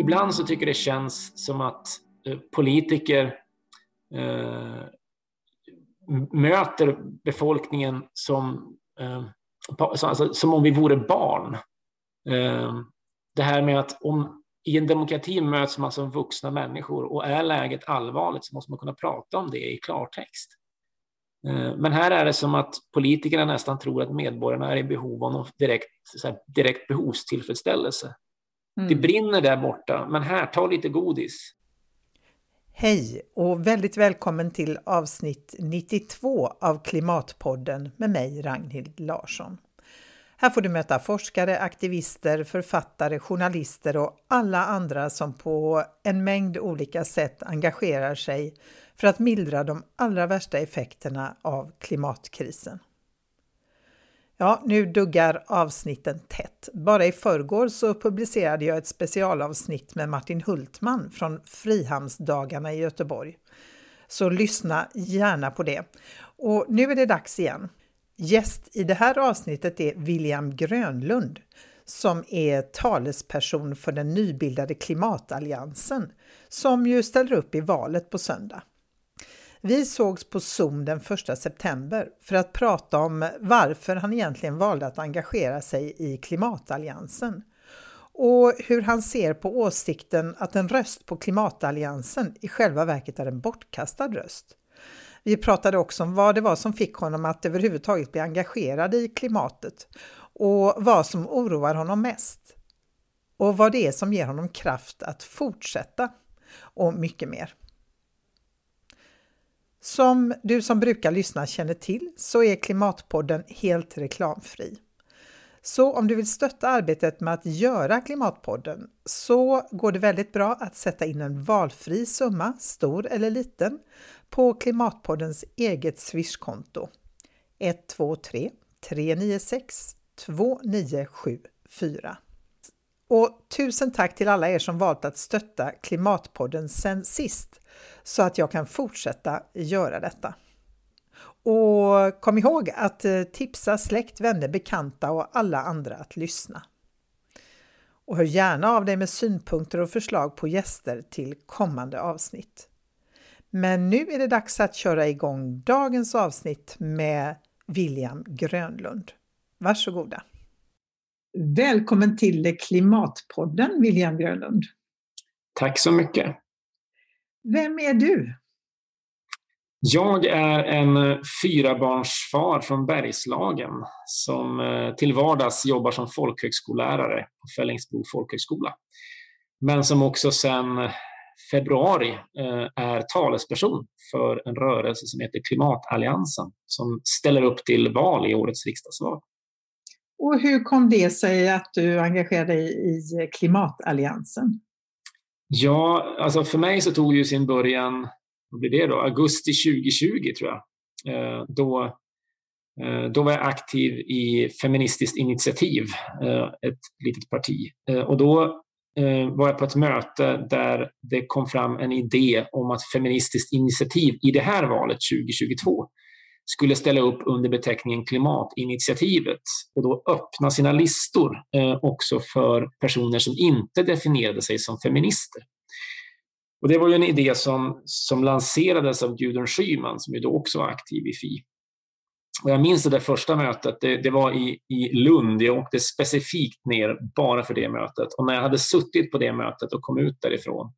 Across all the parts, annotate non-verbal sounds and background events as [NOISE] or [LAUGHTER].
ibland så tycker det känns som att eh, politiker eh, möter befolkningen som, eh, alltså, som om vi vore barn. Eh, det här med att om i en demokrati möts man som vuxna människor och är läget allvarligt så måste man kunna prata om det i klartext. Eh, men här är det som att politikerna nästan tror att medborgarna är i behov av någon direkt, här, direkt behovstillfredsställelse. Mm. Det brinner där borta, men här, ta lite godis. Hej och väldigt välkommen till avsnitt 92 av Klimatpodden med mig Ragnhild Larsson. Här får du möta forskare, aktivister, författare, journalister och alla andra som på en mängd olika sätt engagerar sig för att mildra de allra värsta effekterna av klimatkrisen. Ja, nu duggar avsnitten tätt. Bara i förrgår så publicerade jag ett specialavsnitt med Martin Hultman från Frihamnsdagarna i Göteborg. Så lyssna gärna på det. Och nu är det dags igen. Gäst i det här avsnittet är William Grönlund som är talesperson för den nybildade Klimatalliansen som ju ställer upp i valet på söndag. Vi sågs på Zoom den 1 september för att prata om varför han egentligen valde att engagera sig i Klimatalliansen och hur han ser på åsikten att en röst på Klimatalliansen i själva verket är en bortkastad röst. Vi pratade också om vad det var som fick honom att överhuvudtaget bli engagerad i klimatet och vad som oroar honom mest. Och vad det är som ger honom kraft att fortsätta och mycket mer. Som du som brukar lyssna känner till så är Klimatpodden helt reklamfri. Så om du vill stötta arbetet med att göra Klimatpodden så går det väldigt bra att sätta in en valfri summa, stor eller liten, på Klimatpoddens eget Swishkonto 123 396 2974. Och tusen tack till alla er som valt att stötta Klimatpodden sen sist så att jag kan fortsätta göra detta. Och kom ihåg att eh, tipsa släkt, vänner, bekanta och alla andra att lyssna. Och hör gärna av dig med synpunkter och förslag på gäster till kommande avsnitt. Men nu är det dags att köra igång dagens avsnitt med William Grönlund. Varsågoda! Välkommen till Klimatpodden William Grönlund. Tack så mycket. Vem är du? Jag är en fyrabarnsfar från Bergslagen som eh, till vardags jobbar som folkhögskollärare på Fällingsbro folkhögskola. Men som också sedan februari eh, är talesperson för en rörelse som heter Klimatalliansen som ställer upp till val i årets riksdagsval. Och hur kom det sig att du engagerade dig i Klimatalliansen? Ja, alltså för mig så tog det ju sin början, vad blir det då, augusti 2020 tror jag. Eh, då, eh, då var jag aktiv i Feministiskt initiativ, eh, ett litet parti. Eh, och då eh, var jag på ett möte där det kom fram en idé om att Feministiskt initiativ i det här valet 2022 skulle ställa upp under beteckningen Klimatinitiativet och då öppna sina listor eh, också för personer som inte definierade sig som feminister. Och det var ju en idé som, som lanserades av Gudrun Schyman som ju då också var aktiv i FI. Och jag minns det där första mötet, det, det, var i, i Lund. Jag åkte specifikt ner bara för det mötet. Och när jag hade suttit på det mötet och kom ut därifrån,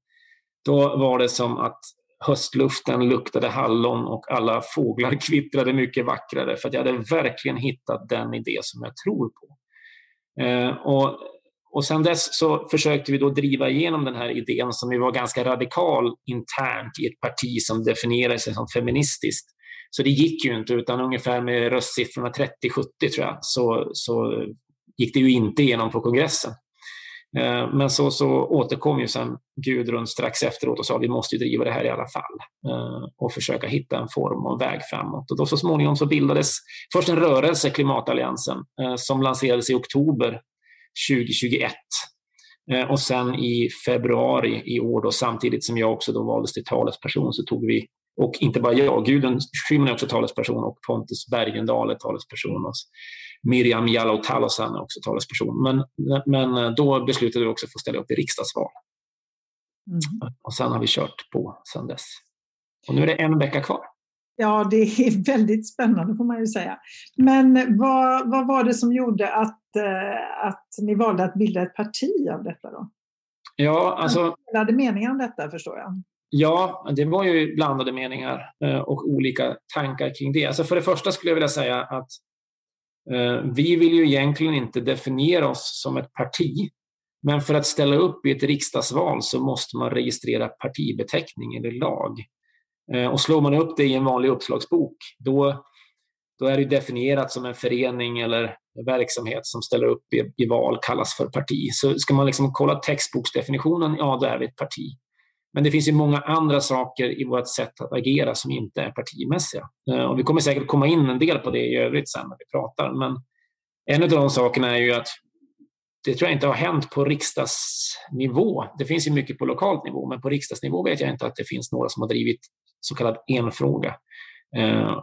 då var det som att höstluften luktade hallon och alla fåglar kvittrade mycket vackrare för att jag hade verkligen hittat den idé som jag tror på. Eh, och, och sen dess så försökte vi då driva igenom den här idén som ju var ganska radikal internt i ett parti som definierar sig som feministiskt. Så det gick ju inte, utan ungefär med röstsiffrorna 30-70 tror jag, så, så gick det ju inte igenom på kongressen. Eh, men så, så återkom ju sen Gudrun strax efteråt och sa att vi måste driva det här i alla fall eh, och försöka hitta en form och väg framåt. Och då så småningom så bildades först en rörelse, Klimatalliansen, eh, som lanserades i oktober 2021. Och sen i februari i år, då, samtidigt som jag också då valdes till talesperson, så tog vi och inte bara jag, Gudrun Schyman är också talesperson och Pontus Bergendahl är talesperson. Miriam Jallow Talosan är också talesperson. Men, men då beslutade vi också för att ställa upp i riksdagsval. Mm. Och sen har vi kört på sedan dess. Och nu är det en vecka kvar. Ja, det är [LAUGHS] väldigt spännande får man ju säga. Men vad, vad var det som gjorde att, eh, att ni valde att bilda ett parti av detta då? Ja, alltså... Delade meningar om detta förstår jag. Ja, det var ju blandade meningar eh, och olika tankar kring det. Alltså för det första skulle jag vilja säga att eh, Eh, vi vill ju egentligen inte definiera oss som ett parti. Men för att ställa upp i ett riksdagsval så måste man registrera partibeteckning eller lag. Eh, och slår man upp det i en vanlig uppslagsbok, då, då är det definierat som en förening eller verksamhet som ställer upp i, i val kallas för parti. Så ska man liksom kolla textboksdefinitionen, ja då är vi ett parti. Men det finns ju många andra saker i vårt sätt att agera som inte är partimässiga. Eh, och vi kommer säkert komma in en del på det i övrigt sen när vi pratar. Men en av de sakerna är ju att det tror jag inte har hänt på riksdagsnivå. Det finns ju mycket på lokal nivå, men på riksdagsnivå vet jag inte att det finns några som har drivit så kallad enfråga eh,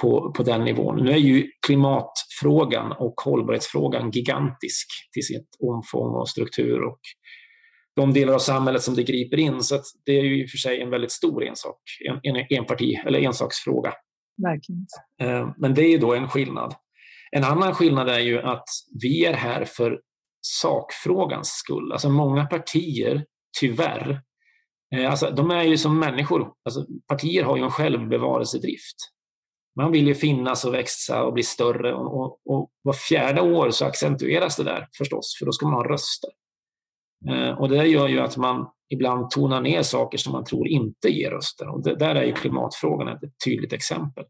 på, på den nivån. Nu är ju klimatfrågan och hållbarhetsfrågan gigantisk till sitt omfång och struktur och de delar av samhället som det griper in. Så det är ju i och för sig en väldigt stor ensak, en, en, en parti, eller ensaksfråga. Verkligen. Eh, men det är ju då en skillnad. En annan skillnad är ju att vi är här för sakfrågans skull. Alltså många partier, tyvärr, eh, alltså de är ju som människor. Alltså partier har ju en självbevarelsedrift. Man vill ju finnas och växa och bli större och, och, och var fjärde år så accentueras det där förstås, för då ska man ha röster. Eh, och det gör ju att man ibland tonar ner saker som man tror inte ger röster. Och det, där är ju klimatfrågan ett tydligt exempel.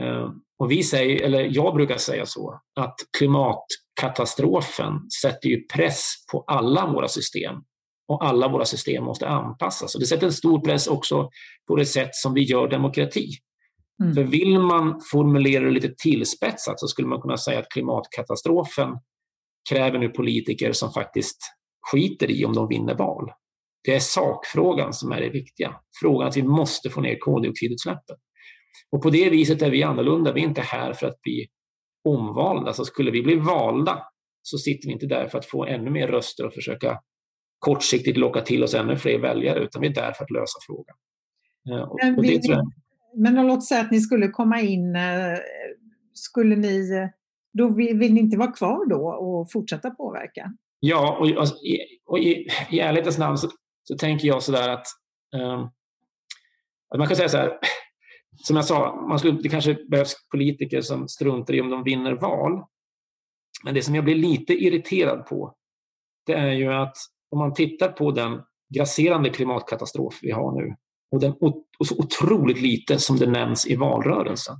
Eh, och vi säger, eller jag brukar säga så, att klimatkatastrofen sätter ju press på alla våra system och alla våra system måste anpassas. Och det sätter en stor press också på det sätt som vi gör demokrati. Mm. För vill man formulera det lite tillspetsat så skulle man kunna säga att klimatkatastrofen kräver nu politiker som faktiskt skiter i om de vinner val. Det är sakfrågan som är det viktiga. Frågan att vi måste få ner koldioxidutsläppen. Och på det viset är vi annorlunda. Vi är inte här för att bli omvalda. Så skulle vi bli valda så sitter vi inte där för att få ännu mer röster och försöka kortsiktigt locka till oss ännu fler väljare, utan vi är där för att lösa frågan. Eh, men, jag... men låt säga att ni skulle komma in, eh, skulle ni, då vill, vill ni inte vara kvar då och fortsätta påverka? Ja, och, och, och i, i ärlighetens namn så, så tänker jag sådär att, um, att man kan säga så här, som jag sa, man skulle, det kanske behövs politiker som struntar i om de vinner val. Men det som jag blir lite irriterad på, det är ju att om man tittar på den grasserande klimatkatastrof vi har nu och, den, och, och så otroligt lite som det nämns i valrörelsen.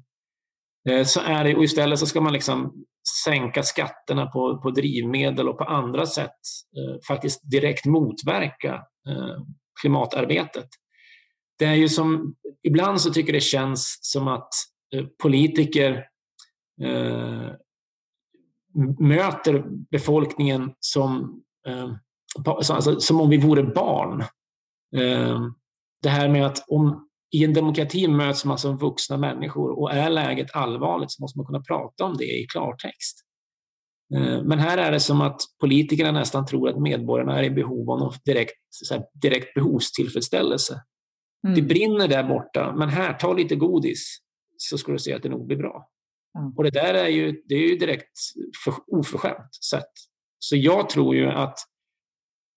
Eh, så är det, och istället så ska man liksom sänka skatterna på, på drivmedel och på andra sätt eh, faktiskt direkt motverka eh, klimatarbetet. Det är ju som, ibland så tycker det känns som att eh, politiker eh, möter befolkningen som, eh, alltså, som om vi vore barn. Eh, det här med att om i en demokrati möts man som vuxna människor och är läget allvarligt så måste man kunna prata om det i klartext. Eh, men här är det som att politikerna nästan tror att medborgarna är i behov av någon direkt, direkt behovstillfredsställelse. Mm. Det brinner där borta, men här, ta lite godis så ska du se att det nog blir bra. Mm. Och det där är ju, det är ju direkt för, oförskämt sätt. Så jag tror ju att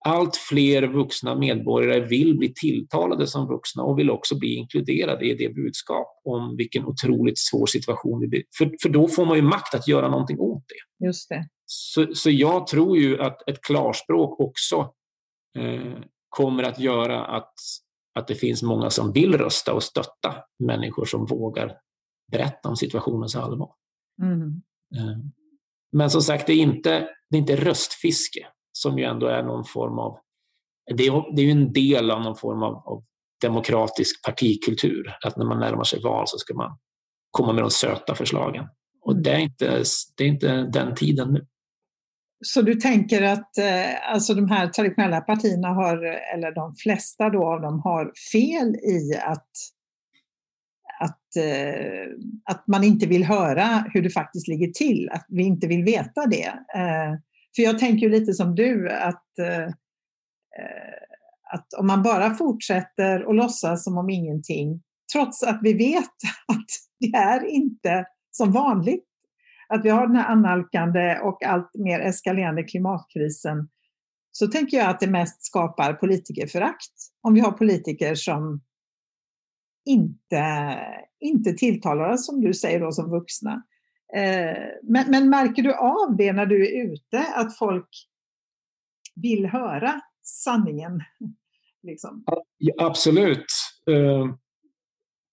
allt fler vuxna medborgare vill bli tilltalade som vuxna och vill också bli inkluderade i det budskap om vilken otroligt svår situation vi blir. För, för då får man ju makt att göra någonting åt det. Just det. Så, så jag tror ju att ett klarspråk också eh, kommer att göra att, att det finns många som vill rösta och stötta människor som vågar berätta om situationens allvar. Mm. Eh, men som sagt, det är inte, det är inte röstfiske som ju ändå är någon form av... Det är, det är ju en del av någon form av, av demokratisk partikultur. Att när man närmar sig val så ska man komma med de söta förslagen. Och det är inte, det är inte den tiden nu. Så du tänker att eh, alltså de här traditionella partierna har, eller de flesta då av dem har fel i att, att, eh, att man inte vill höra hur det faktiskt ligger till, att vi inte vill veta det. Eh, för jag tänker lite som du att, eh, eh, att om man bara fortsätter och låtsas som om ingenting, trots att vi vet [LAUGHS] att det är inte som vanligt, att vi har den här annalkande och allt mer eskalerande klimatkrisen, så tänker jag att det mest skapar politikerförakt om vi har politiker som inte, inte tilltalar oss, som du säger, då, som vuxna. Eh, men, men märker du av det när du är ute, att folk vill höra sanningen? [LAUGHS] Liksom? Ja, absolut. Uh,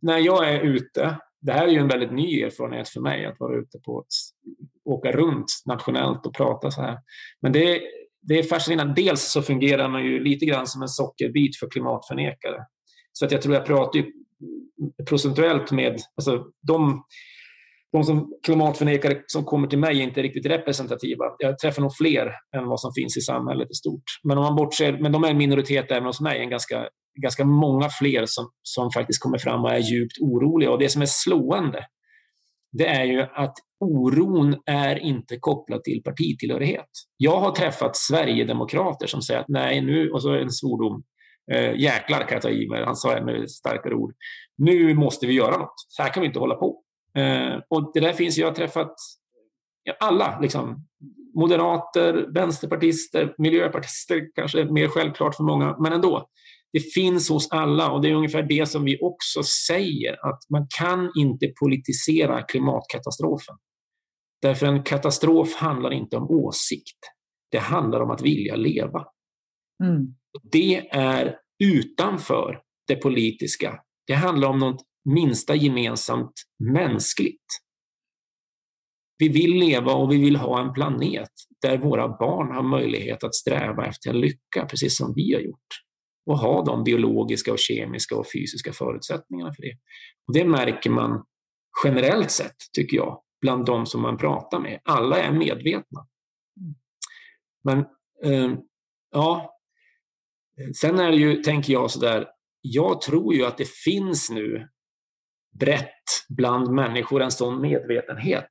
när jag är ute, det här är ju en väldigt ny erfarenhet för mig att vara ute på åka runt nationellt och prata så här. Men det, det är fascinerande. Dels så fungerar man ju lite grann som en sockerbit för klimatförnekare. Så att jag tror jag pratar ju procentuellt med alltså de de som klimatförnekare som kommer till mig är inte riktigt representativa. Jag träffar nog fler än vad som finns i samhället i stort. Men om man bortser, men de är en minoritet även hos mig, en ganska, ganska många fler som, som faktiskt kommer fram och är djupt oroliga. Och det som är slående, det är ju att oron är inte kopplad till partitillhörighet. Jag har träffat Sverigedemokrater som säger att nej, nu, och så en svordom, eh, jäklar kan jag ta i mig, han sa det med starkare ord, nu måste vi göra något, så här kan vi inte hålla på. Eh, och det där finns, jag har träffat alla, liksom, moderater, vänsterpartister, miljöpartister, kanske mer självklart för många, men ändå. Det finns hos alla och det är ungefär det som vi också säger, att man kan inte politisera klimatkatastrofen. Därför en katastrof handlar inte om åsikt. Det handlar om att vilja leva. Mm. Det är utanför det politiska. Det handlar om något minsta gemensamt mänskligt. Vi vill leva och vi vill ha en planet där våra barn har möjlighet att sträva efter en lycka, precis som vi har gjort. Och ha de biologiska, och kemiska och fysiska förutsättningarna för det. Och det märker man generellt sett, tycker jag, bland de som man pratar med. Alla är medvetna. Men eh, ja, sen är det ju, tänker jag sådär, jag tror ju att det finns nu brett bland människor en sån medvetenhet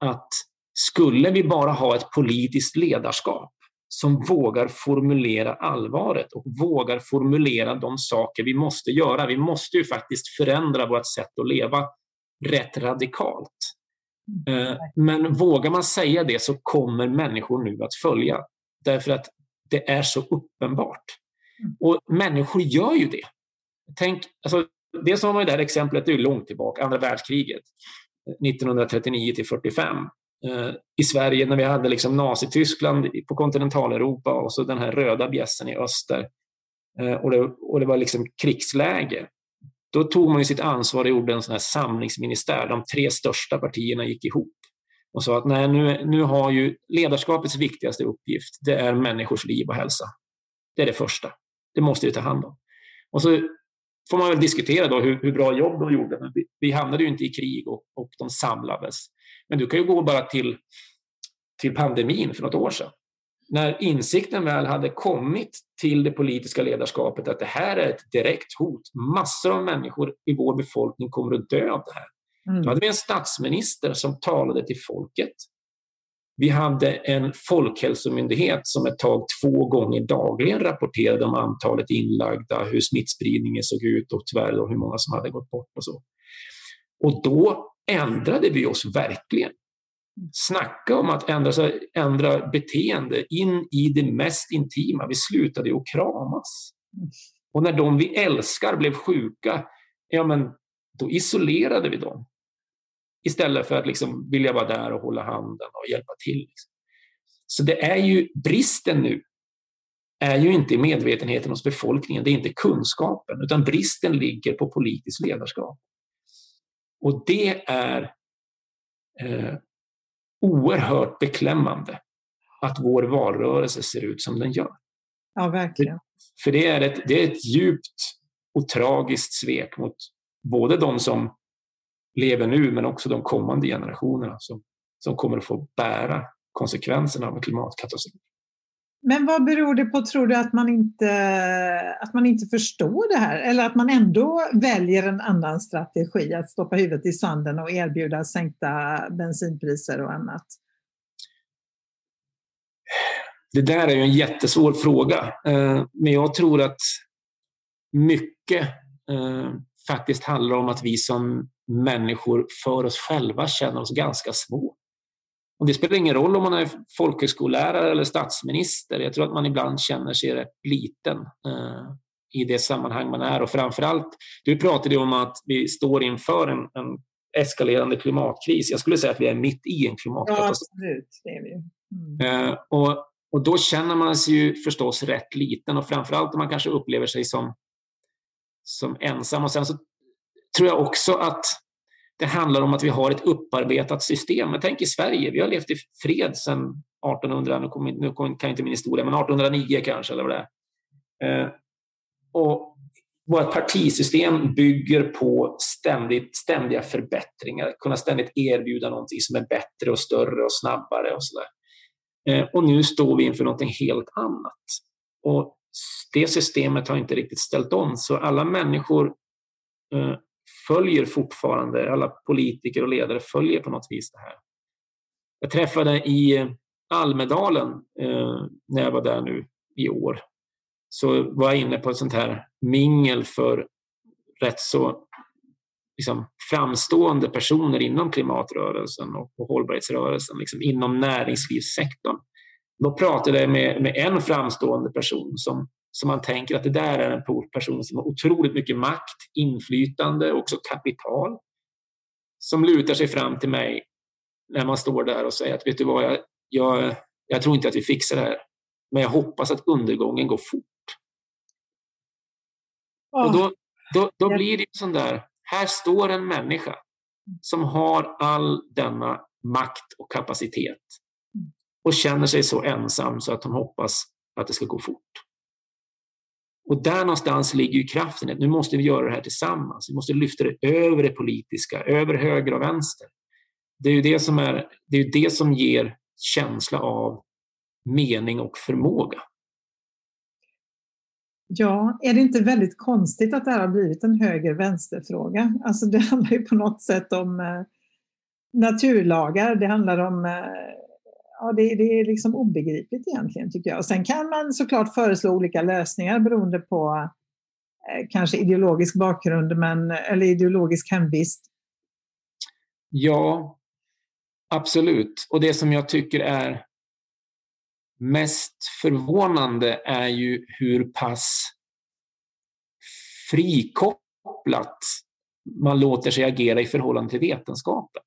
att skulle vi bara ha ett politiskt ledarskap som vågar formulera allvaret och vågar formulera de saker vi måste göra. Vi måste ju faktiskt förändra vårt sätt att leva rätt radikalt. Eh, men vågar man säga det så kommer människor nu att följa därför att det är så uppenbart. Mm. Och människor gör ju det. Tänk, alltså, Dels har man ju det här exemplet, det är långt tillbaka, andra världskriget, eh, 1939 till 45. Eh, I Sverige när vi hade liksom Nazityskland på kontinentaleuropa och så den här röda bjässen i öster. Eh, och det, och det var liksom krigsläge. Då tog man ju sitt ansvar och gjorde en sån här samlingsministär. De tre största partierna gick ihop och sa att nej, nu, nu har ju ledarskapets viktigaste uppgift, det är människors liv och hälsa. Det är det första. Det måste vi ta hand om. Och så får man väl diskutera då hur, hur bra jobb de gjorde. Men vi, vi hamnade ju inte i krig och, och de samlades. Men du kan ju gå bara till, till pandemin för något år sedan. När insikten väl hade kommit till det politiska ledarskapet att det här är ett direkt hot. Massor av människor i vår befolkning kommer att dö av det här. Mm. Då hade vi en statsminister som talade till folket vi hade en folkhälsomyndighet som ett tag två gånger dagligen rapporterade om antalet inlagda, hur smittspridningen såg ut och tyvärr då hur många som hade gått bort och så. Och då ändrade vi oss verkligen. Snacka om att ändra, ändra beteende in i det mest intima. Vi slutade ju att kramas. Och när de vi älskar blev sjuka, ja men då isolerade vi dem. Istället för att liksom vilja vara där och hålla handen och hjälpa till. Liksom. Så det är ju bristen nu är ju inte medvetenheten hos befolkningen, det är inte kunskapen, utan bristen ligger på politiskt ledarskap. Och det är eh, oerhört beklämmande att vår valrörelse ser ut som den gör. Ja, verkligen. För det är ett, det är ett djupt och tragiskt svek mot både de som lever nu men också de kommande generationerna som, som kommer att få bära konsekvenserna av en klimatkatastrof. Men vad beror det på, tror du, att man, inte, att man inte förstår det här? Eller att man ändå väljer en annan strategi, att stoppa huvudet i sanden och erbjuda sänkta bensinpriser och annat? det där är ju en jättesvår fråga. Eh, men jag tror att mycket eh, faktiskt handlar om att vi som människor för oss själva känner oss ganska små. Och det spelar ingen roll om man är folkhögskollärare eller statsminister. Jag tror att man ibland känner sig rätt liten eh, i det sammanhang man är. Och framförallt, du pratade om att vi står inför en, en eskalerande klimatkris. Jag skulle säga att vi är mitt i en klimatkatastrof. Ja, absolut. Det är vi. Mm. Eh, och, och då känner man sig ju förstås rätt liten och framförallt om man kanske upplever sig som, som ensam. Och sen så tror jag också att det handlar om att vi har ett upparbetat system. Men tänk i Sverige, vi har levt i fred sedan 1800, nu, kom, nu kan jag inte min historia, men 1809 kanske eller vad det är. Eh, och vårt partisystem bygger på ständigt, ständiga förbättringar, kunna ständigt erbjuda någonting som är bättre och större och snabbare och sådär. Eh, och nu står vi inför någonting helt annat. Och det systemet har inte riktigt ställt om, så alla människor eh, följer fortfarande, alla politiker och ledare följer på något vis det här. Jag träffade i Almedalen eh, när jag var där nu i år, så var jag inne på ett sånt här mingel för rätt så liksom, framstående personer inom klimatrörelsen och, och hållbarhetsrörelsen, liksom, inom näringslivssektorn. Då pratade jag med, med en framstående person som så man tänker att det där är en person som har otroligt mycket makt, inflytande och också kapital. Som lutar sig fram till mig när man står där och säger att vet du vad, jag, jag, jag tror inte att vi fixar det här. Men jag hoppas att undergången går fort. Oh. Och då, då, då blir det sån där, här står en människa som har all denna makt och kapacitet och känner sig så ensam så att hon hoppas att det ska gå fort. Och där någonstans ligger ju kraften att nu måste vi göra det här tillsammans. Vi måste lyfta det över det politiska, över höger och vänster. Det är ju det som, är, det, är det som ger känsla av mening och förmåga. Ja, är det inte väldigt konstigt att det här har blivit en höger-vänster-fråga? Alltså det handlar ju på något sätt om eh, naturlagar, det handlar om eh, ja, det, det, är liksom obegripligt egentligen tycker jag. Och sen kan man såklart föreslå olika lösningar beroende på eh, kanske ideologisk bakgrund men, eller ideologisk hemvist. Ja, absolut. Och det som jag tycker är mest förvånande är ju hur pass frikopplat man låter sig agera i förhållande till vetenskapen.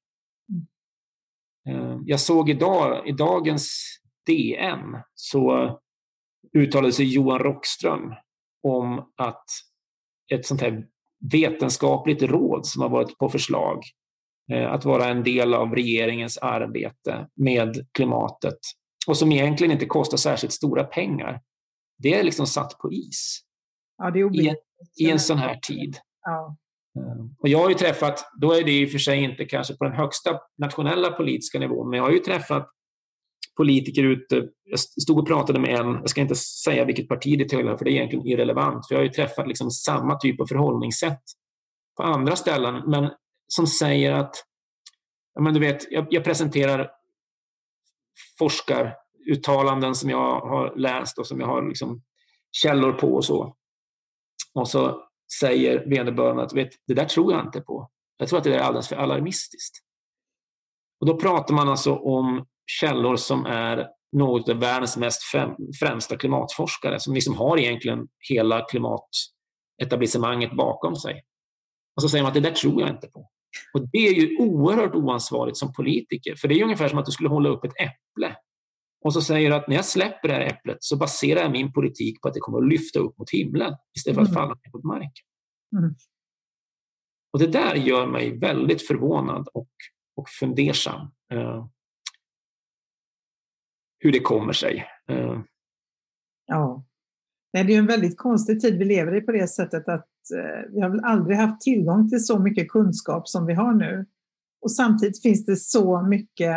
Eh, jag såg idag, i dagens DN, så uttalade sig Johan Rockström om att ett sånt här vetenskapligt råd som har varit på förslag eh, att vara en del av regeringens arbete med klimatet och som egentligen inte kostar särskilt stora pengar. Det är liksom satt på is ja, i, en, i en sån här tid. Ja. Ehm, och jag har ju träffat, då är det i och för sig inte kanske på den högsta nationella politiska nivån, men jag har ju träffat politiker ute. Jag stod och pratade med en, jag ska inte säga vilket parti det tillhör, för det är egentligen irrelevant, för jag har ju träffat liksom samma typ av förhållningssätt på andra ställen, men som säger att, men du vet, jag, jag presenterar forskaruttalanden som jag har läst och som jag har liksom källor på och så. Och så säger vederbörande att vet, det där tror jag inte på. Jag tror att det är alldeles för alarmistiskt. Och då pratar man alltså om källor som är något av världens mest främsta klimatforskare som liksom har egentligen hela klimatetablissemanget bakom sig. Och så säger man att det där tror jag inte på. Och Det är ju oerhört oansvarigt som politiker, för det är ungefär som att du skulle hålla upp ett äpple och så säger du att när jag släpper det här äpplet så baserar jag min politik på att det kommer att lyfta upp mot himlen istället för att mm. falla ner mot marken. Mm. Och det där gör mig väldigt förvånad och, och fundersam. Eh, hur det kommer sig. Eh. Ja. Det är en väldigt konstig tid vi lever i på det sättet att eh, vi har väl aldrig haft tillgång till så mycket kunskap som vi har nu. Och samtidigt finns det så mycket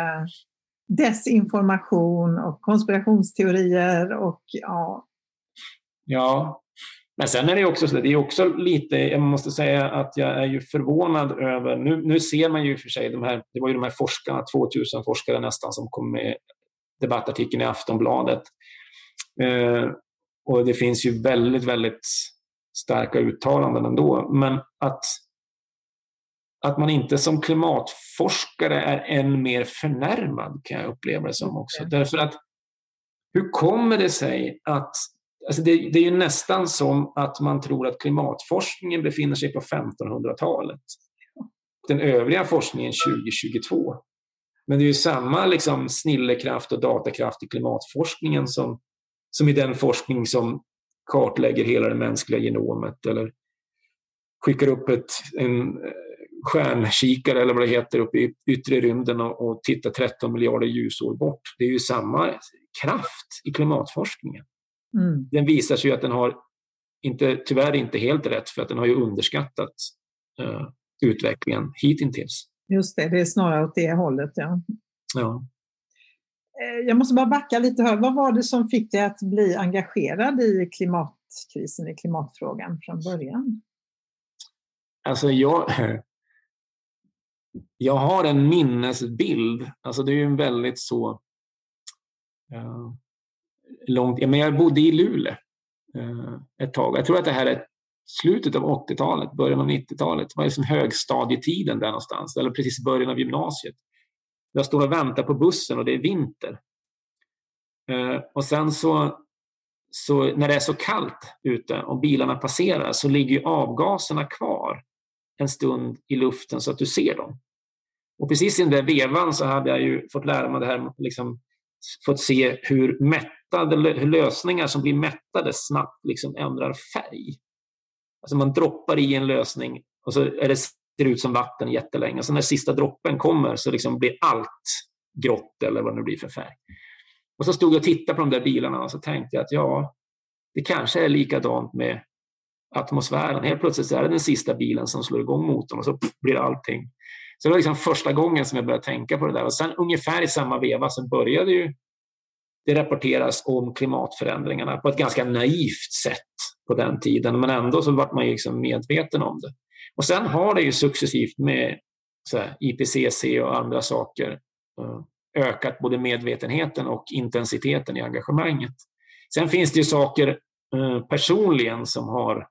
desinformation och konspirationsteorier och ja. Ja, men sen är det också så, det är också lite, jag måste säga att jag är ju förvånad över, nu, nu ser man ju för sig de här, det var ju de här forskarna, 2000 forskare nästan som kom med debattartikeln i Aftonbladet Eh, och det finns ju väldigt, väldigt starka uttalanden ändå. Men att, att man inte som klimatforskare är än mer förnärmad kan jag uppleva det som också. Därför att hur kommer det sig att Alltså det, det, är ju nästan som att man tror att klimatforskningen befinner sig på 1500-talet. Den övriga forskningen 2022. Men det är ju samma liksom snillekraft och datakraft i klimatforskningen som, som i den forskning som kartlägger hela det mänskliga genomet eller skickar upp ett, en stjärnkikare eller vad det heter upp i yttre rymden och, och tittar 13 miljarder ljusår bort. Det är ju samma kraft i klimatforskningen. Mm. Den visar sig att den har, inte, tyvärr inte helt rätt, för att den har ju underskattat uh, utvecklingen hittills. Just det, det är snarare åt det hållet. Ja. ja. Eh, jag måste bara backa lite här. Vad var det som fick dig att bli engagerad i klimatkrisen, i klimatfrågan från början? Alltså jag, jag har en minnesbild. Alltså det är ju en väldigt så uh, långt... Men jag bodde i Luleå uh, ett tag. Jag tror att det här är slutet av 80-talet, början av 90-talet. Det var liksom högstadietiden där någonstans, eller precis i början av gymnasiet. Jag står och väntar på bussen och det är vinter. Uh, och sen så, så, när det är så kallt ute och bilarna passerar så ligger avgaserna kvar en stund i luften så att du ser dem. Och precis i den där vevan så hade jag ju fått lära mig det här, liksom, fått se hur mättade hur lösningar som blir mättade snabbt liksom ändrar färg. Alltså man droppar i en lösning och så är det, ser det ut som vatten jättelänge. Så när sista droppen kommer så liksom blir allt grått eller vad det nu blir för färg. Och så stod jag och tittade på de där bilarna och så tänkte jag att ja, det kanske är likadant med atmosfären. Helt plötsligt är det den sista bilen som slår igång motorn och så blir allting. Så det var liksom första gången som jag började tänka på det där. Och sen ungefär i samma veva så började ju det rapporteras om klimatförändringarna på ett ganska naivt sätt på den tiden. Men ändå så vart man liksom medveten om det. Och sen har det ju successivt med IPCC och andra saker eh, ökat både medvetenheten och intensiteten i engagemanget. Sen finns det ju saker eh, personligen som har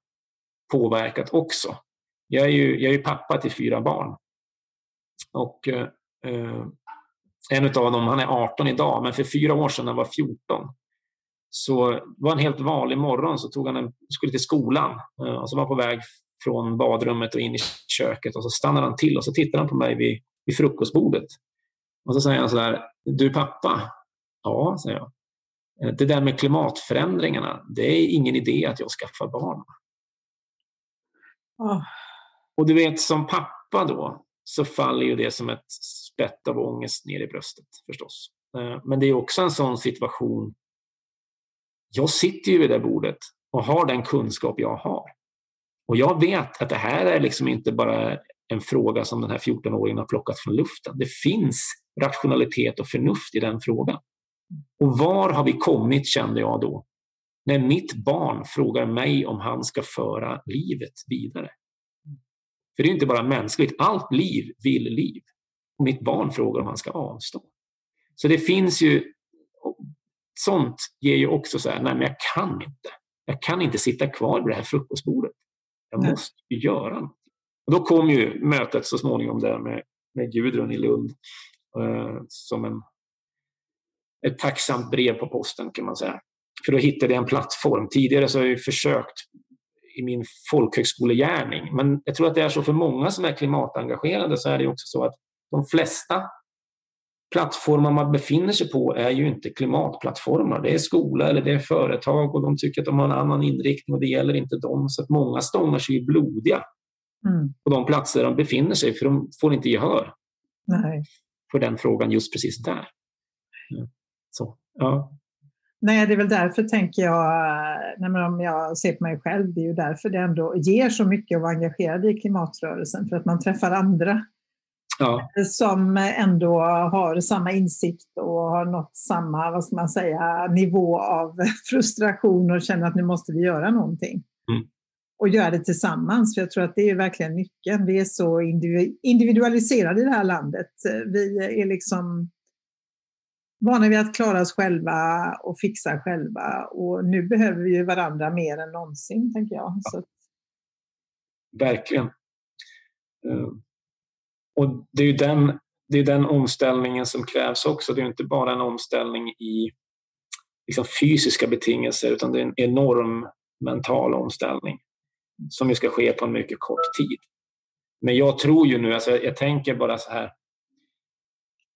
påverkat också. Jag är ju, jag är pappa till fyra barn. Och eh, en av dem, han är 18 idag, men för fyra år sedan när han var 14 så var en helt vanlig morgon så tog han en, skulle till skolan eh, och så var han på väg från badrummet och in i köket och så stannade han till och så tittade han på mig vid, vid frukostbordet. Och så säger han så här, du pappa? Ja, säger jag. Det där med klimatförändringarna, det är ingen idé att jag skaffar barn. Oh. Och du vet, som pappa då så faller ju det som ett spett av ångest ner i bröstet förstås. Eh, men det är också en sån situation. Jag sitter ju vid det bordet och har den kunskap jag har. Och jag vet att det här är liksom inte bara en fråga som den här 14-åringen har plockat från luften. Det finns rationalitet och förnuft i den frågan. Och var har vi kommit, kände jag då, när mitt barn frågar mig om han ska föra livet vidare. För det är inte bara mänskligt, allt liv vill liv. Och mitt barn frågar om han ska avstå. Så det finns ju, sånt ger ju också så här, nej men jag kan inte. Jag kan inte sitta kvar vid det här frukostbordet. Jag nej. måste göra något. Och då kom ju mötet så småningom där med, med Gudrun i Lund eh, som en, ett tacksamt brev på posten kan man säga. För då hittade jag en plattform. Tidigare så har jag försökt i min folkhögskolegärning. Men jag tror att det är så för många som är klimatengagerade så är det också så att de flesta plattformar man befinner sig på är ju inte klimatplattformar. Det är skola eller det är företag och de tycker att de har en annan inriktning och det gäller inte dem. Så att många stångar sig blodiga mm. på de platser de befinner sig för de får inte gehör Nej. för den frågan just precis där. Så, ja. Nej, det är väl därför tänker jag, nej om jag ser på mig själv, det är ju därför det ändå ger så mycket att vara engagerad i klimatrörelsen, för att man träffar andra ja. som ändå har samma insikt och har nått samma, vad ska man säga, nivå av [LAUGHS] frustration och känner att nu måste vi göra någonting. Mm. Och göra det tillsammans, för jag tror att det är verkligen nyckeln. Vi är så individualiserade i det här landet. Vi är liksom vana vid att klara oss själva och fixa själva. Och nu behöver vi ju varandra mer än någonsin, tänker jag. Ja. Verkligen. Eh, och det är ju den, det är den omställningen som krävs också. Det är inte bara en omställning i liksom fysiska betingelser utan det är en enorm mental omställning som ju ska ske på en mycket kort tid. Men jag tror ju nu, alltså jag tänker bara så här,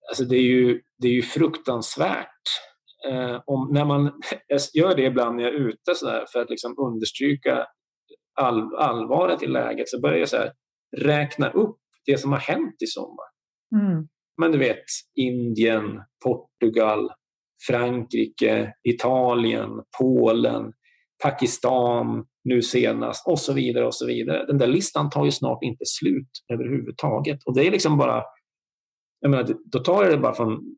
alltså det är ju, det är ju fruktansvärt eh, om, när man, [LAUGHS] jag gör det ibland när jag är ute så där, för att liksom understryka all, allvaret i läget så börjar jag så här, räkna upp det som har hänt i sommar. Mm. Men du vet, Indien, Portugal, Frankrike, Italien, Polen, Pakistan nu senast och så vidare. och så vidare. Den där listan tar ju snart inte slut överhuvudtaget. Och det är liksom bara... Jag menar, då tar jag det bara från,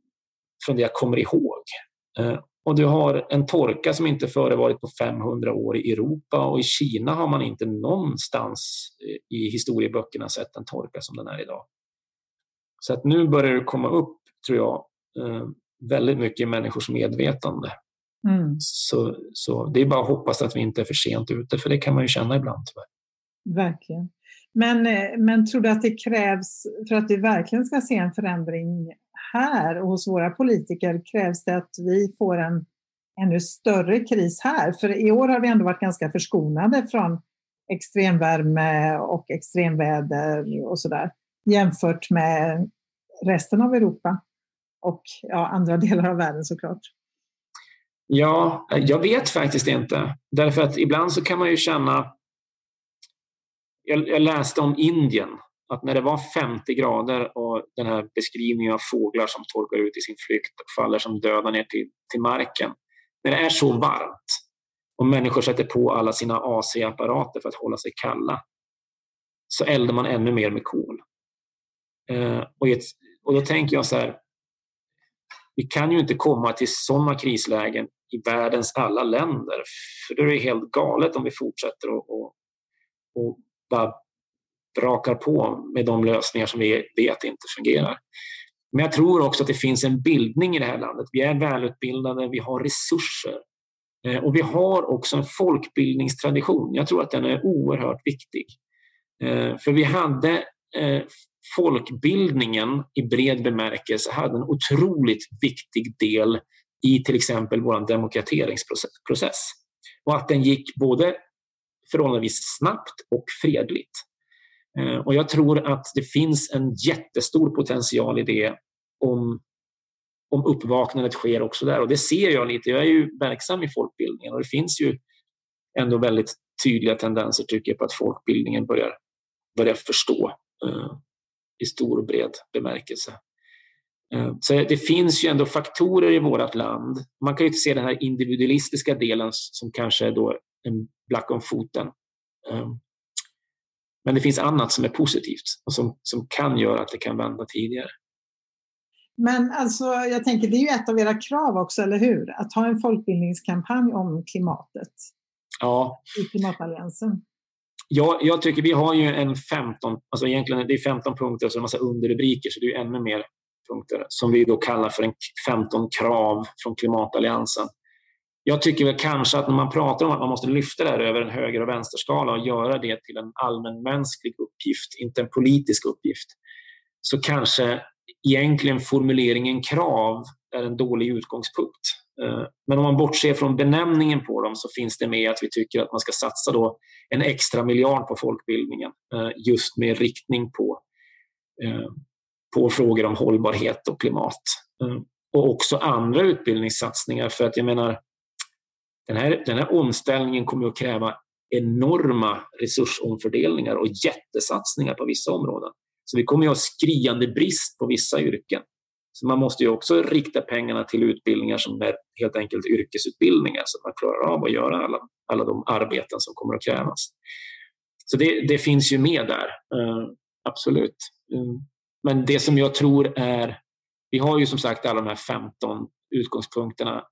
från det jag kommer ihåg. Eh, och du har en torka som inte förevarit på 500 år i Europa och i Kina har man inte någonstans eh, i historieböckerna sett en torka som den är idag. Så att nu börjar det komma upp, tror jag, eh, väldigt mycket i människors medvetande. Mm. Så, så det är bara att hoppas att vi inte är för sent ute, för det kan man ju känna ibland tyvärr. Verkligen. Men, eh, men tror du att det krävs, för att vi verkligen ska se en förändring här och hos våra politiker, krävs det att vi får en ännu större kris här? För i år har vi ändå varit ganska förskonade från extremvärme och extremväder och sådär jämfört med resten av Europa och ja, andra [LAUGHS] delar av världen såklart. Ja, jag vet faktiskt inte. Därför att ibland så kan man ju känna... Jag, jag läste om Indien, att när det var 50 grader och den här beskrivningen av fåglar som torkar ut i sin flykt och faller som döda ner till, till marken. När det är så varmt och människor sätter på alla sina AC-apparater för att hålla sig kalla så eldar man ännu mer med kol. Eh, och, ett, och då tänker jag så här, vi kan ju inte komma till sådana krislägen i världens alla länder. För då är det helt galet om vi fortsätter att och, och bara brakar på med de lösningar som vi vet inte fungerar. Men jag tror också att det finns en bildning i det här landet. Vi är välutbildade, vi har resurser eh, och vi har också en folkbildningstradition. Jag tror att den är oerhört viktig. Eh, för vi hade eh, folkbildningen i bred bemärkelse hade en otroligt viktig del i till exempel vår demokratiseringsprocess. Och att den gick både förhållandevis snabbt och fredligt. Eh, och jag tror att det finns en jättestor potential i det om, om uppvaknandet sker också där. Och det ser jag lite. Jag är ju verksam i folkbildningen och det finns ju ändå väldigt tydliga tendenser tycker jag på att folkbildningen börjar, börjar förstå eh, i stor och bred bemärkelse. Eh, så det finns ju ändå faktorer i vårt land. Man kan ju inte se den här individualistiska delen som kanske är då en black om foten. Eh, men det finns annat som är positivt och som, som kan göra att det kan vända tidigare. Men alltså, jag tänker, det är ju ett av era krav också, eller hur? Att ha en folkbildningskampanj om klimatet. Ja. I klimatalliansen. Ja, jag tycker vi har ju en 15, alltså egentligen det är 15 punkter och så en massa underrubriker så det är ännu mer punkter som vi då kallar för en 15 krav från klimatalliansen. Jag tycker väl kanske att när man pratar om att man måste lyfta det här över en höger och vänsterskala och göra det till en allmänmänsklig uppgift, inte en politisk uppgift, så kanske egentligen formuleringen krav är en dålig utgångspunkt. Eh, men om man bortser från benämningen på dem så finns det med att vi tycker att man ska satsa då en extra miljard på folkbildningen eh, just med riktning på, eh, på frågor om hållbarhet och klimat. Och också andra utbildningssatsningar för att jag menar den här, den här omställningen kommer att kräva enorma resursomfördelningar och jättesatsningar på vissa områden. Så vi kommer att ha skriande brist på vissa yrken. Så man måste ju också rikta pengarna till utbildningar som är helt enkelt yrkesutbildningar så att man klarar av att göra alla, alla de arbeten som kommer att krävas. Så det, det finns ju med där, uh, absolut. Uh, men det som jag tror är, vi har ju som sagt alla de här 15 utgångspunkterna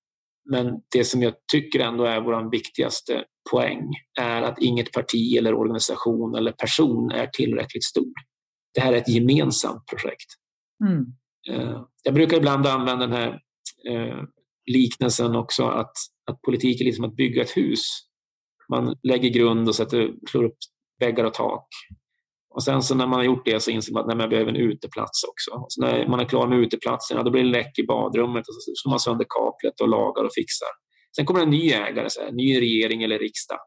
men det som jag tycker ändå är vår viktigaste poäng är att inget parti eller organisation eller person är tillräckligt stor. Det här är ett gemensamt projekt. Mm. Eh, jag brukar ibland använda den här eh, liknelsen också att, att politik är liksom att bygga ett hus. Man lägger grund och sätter, slår upp väggar och tak. Och sen så när man har gjort det så inser man att nej, man behöver en uteplats också. Så när man är klar med uteplatsen, ja, då blir det läck i badrummet och så slår man sönder kaklet och lagar och fixar. Sen kommer en ny ägare, så här, ny regering eller riksdag.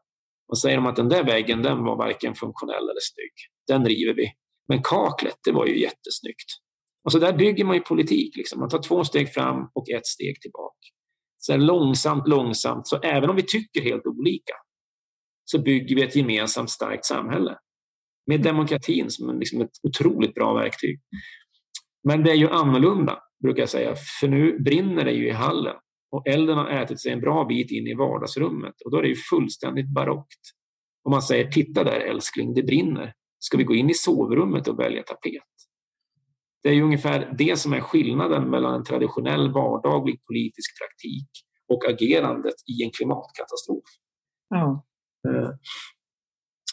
Och säger de att den där väggen den var varken funktionell eller snygg. Den river vi. Men kaklet, det var ju jättesnyggt. Och så där bygger man ju politik. Liksom. Man tar två steg fram och ett steg tillbaka. Så långsamt, långsamt. Så även om vi tycker helt olika så bygger vi ett gemensamt starkt samhälle. Med demokratin som liksom ett otroligt bra verktyg. Men det är ju annorlunda, brukar jag säga. För nu brinner det ju i hallen. Och elden har ätit sig en bra bit in i vardagsrummet. Och då är det ju fullständigt barockt. Om man säger, titta där älskling, det brinner. Ska vi gå in i sovrummet och välja tapet? Det är ju ungefär det som är skillnaden mellan en traditionell vardaglig politisk praktik och agerandet i en klimatkatastrof. Ja. Eh,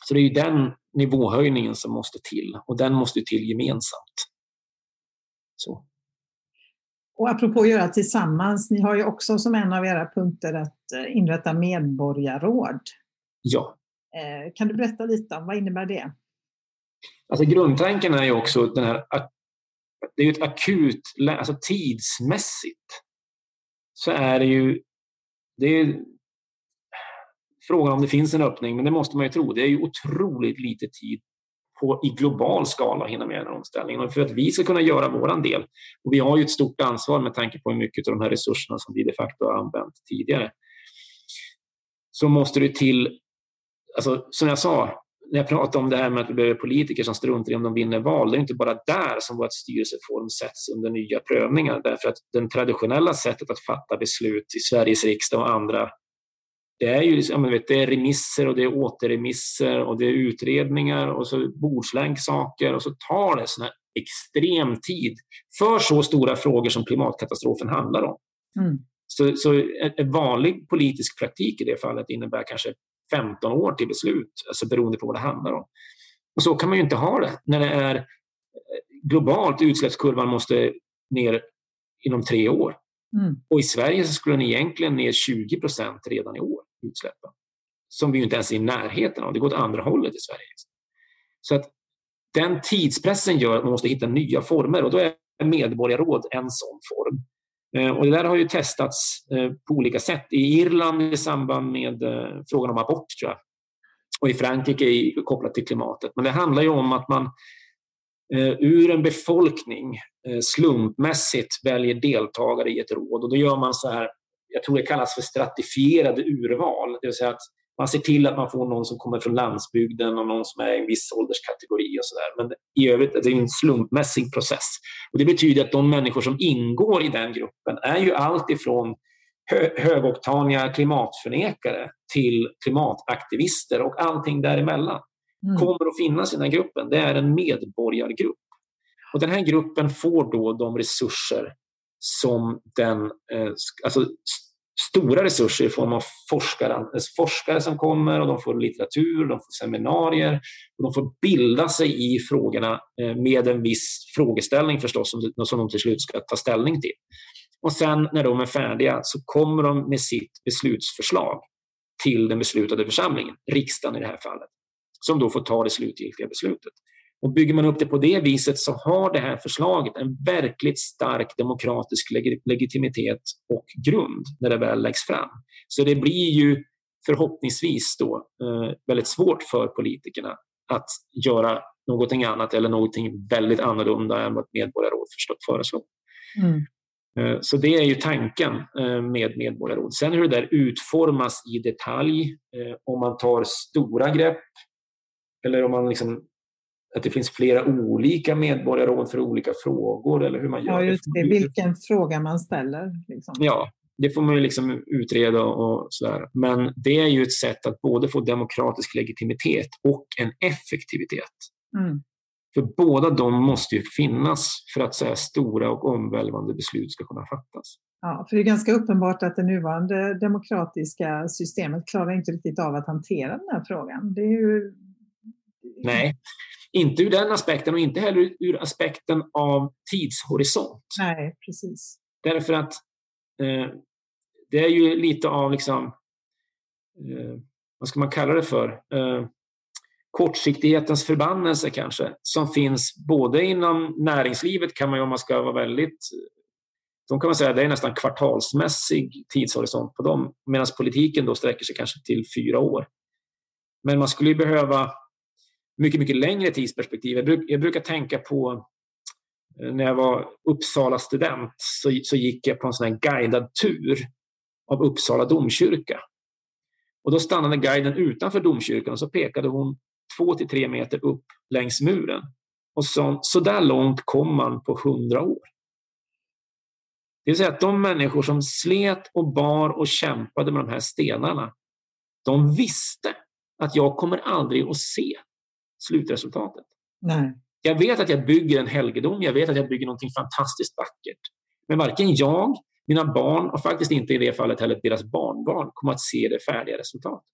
så det är ju den nivåhöjningen som måste till och den måste till gemensamt. Så. Och apropå att göra tillsammans, ni har ju också som en av era punkter att eh, inrätta medborgarråd. Ja. Eh, kan du berätta lite om vad innebär det? Alltså grundtanken är ju också den här det är ett akut, alltså tidsmässigt så är det ju, det är frågan om det finns en öppning, men det måste man ju tro. Det är ju otroligt lite tid på, i global skala att hinna med den här omställningen. Och för att vi ska kunna göra vår del, och vi har ju ett stort ansvar med tanke på hur mycket av de här resurserna som vi de facto har använt tidigare, så måste det till, alltså, som jag sa, när jag pratade om det här med att vi behöver politiker som struntar i om de vinner val, det är inte bara där som vårt styrelseform sätts under nya prövningar. Därför att det traditionella sättet att fatta beslut i Sveriges riksdag och andra det är ju jag vet, det är remisser och det är återremisser och det är utredningar och så bordslänk saker och så tar det sån här extrem tid för så stora frågor som klimatkatastrofen handlar om. Mm. Så, så en vanlig politisk praktik i det fallet innebär kanske 15 år till beslut, alltså beroende på vad det handlar om. Och så kan man ju inte ha det när det är eh, globalt utsläppskurvan måste ner inom tre år. Mm. Och i Sverige skulle den egentligen ner 20 procent redan i år, utsläppen. Som vi inte ens är i närheten av. Det går åt andra hållet i Sverige. Så att den tidspressen gör att man måste hitta nya former och då är medborgarråd en sån form. Eh, och det där har ju testats eh, på olika sätt. I Irland i samband med eh, frågan om abort, tror jag. Och i Frankrike kopplat till klimatet. Men det handlar ju om att man ur en befolkning slumpmässigt väljer deltagare i ett råd. Och då gör man så här, jag tror det kallas för stratifierade urval. Det vill säga att man ser till att man får någon som kommer från landsbygden och någon som är i en viss ålderskategori och sådär. Men i övrigt är det en slumpmässig process. Och det betyder att de människor som ingår i den gruppen är ju allt ifrån hö högoktaniga klimatförnekare till klimataktivister och allting däremellan mm. kommer att finnas i den gruppen. Det är en medborgargrupp. Och den här gruppen får då de resurser som den, eh, alltså stora resurser i form av forskare, forskare som kommer och de får litteratur, de får seminarier och de får bilda sig i frågorna eh, med en viss frågeställning förstås som de till slut ska ta ställning till. Och sen när de är färdiga så kommer de med sitt beslutsförslag till den beslutade församlingen, riksdagen i det här fallet, som då får ta det slutgiltiga beslutet. Och bygger man upp det på det viset så har det här förslaget en verkligt stark demokratisk legitimitet och grund när det väl läggs fram. Så det blir ju förhoppningsvis då eh, väldigt svårt för politikerna att göra någonting annat eller någonting väldigt annorlunda än vad ett medborgarråd föreslår. Mm. Eh, så det är ju tanken eh, med medborgarråd. Sen hur det där utformas i detalj, om man tar stora grepp eller om man liksom att det finns flera olika medborgarråd för olika frågor eller hur man gör. Ja, just det. Vilken fråga man ställer. Liksom. Ja, det får man ju liksom utreda och sådär. Men det är ju ett sätt att både få demokratisk legitimitet och en effektivitet. Mm. För båda de måste ju finnas för att så stora och omvälvande beslut ska kunna fattas. Ja, för det är ganska uppenbart att det nuvarande demokratiska systemet klarar inte riktigt av att hantera den här frågan. Det är ju... Nej, inte ur den aspekten och inte heller ur aspekten av tidshorisont. Nej, precis. Därför att eh, det är ju lite av liksom, eh, vad ska man kalla det för? Eh, kortsiktighetens förbannelse kanske, som finns både inom näringslivet kan man ju om man ska vara väldigt de kan man säga det är nästan kvartalsmässig tidshorisont på dem, medan politiken då sträcker sig kanske till fyra år. Men man skulle behöva mycket, mycket längre tidsperspektiv. Jag, bruk, jag brukar tänka på eh, när jag var Uppsala student så, så gick jag på en sån här guidad tur av Uppsala domkyrka. Och då stannade guiden utanför domkyrkan och så pekade hon två till tre meter upp längs muren. Och så, så där långt kom man på hundra år. Det vill säga att de människor som slet och bar och kämpade med de här stenarna, de visste att jag kommer aldrig att se slutresultatet. Nej. Jag vet att jag bygger en helgedom, jag vet att jag bygger någonting fantastiskt vackert. Men varken jag, mina barn och faktiskt inte i det fallet heller deras barnbarn kommer att se det färdiga resultatet.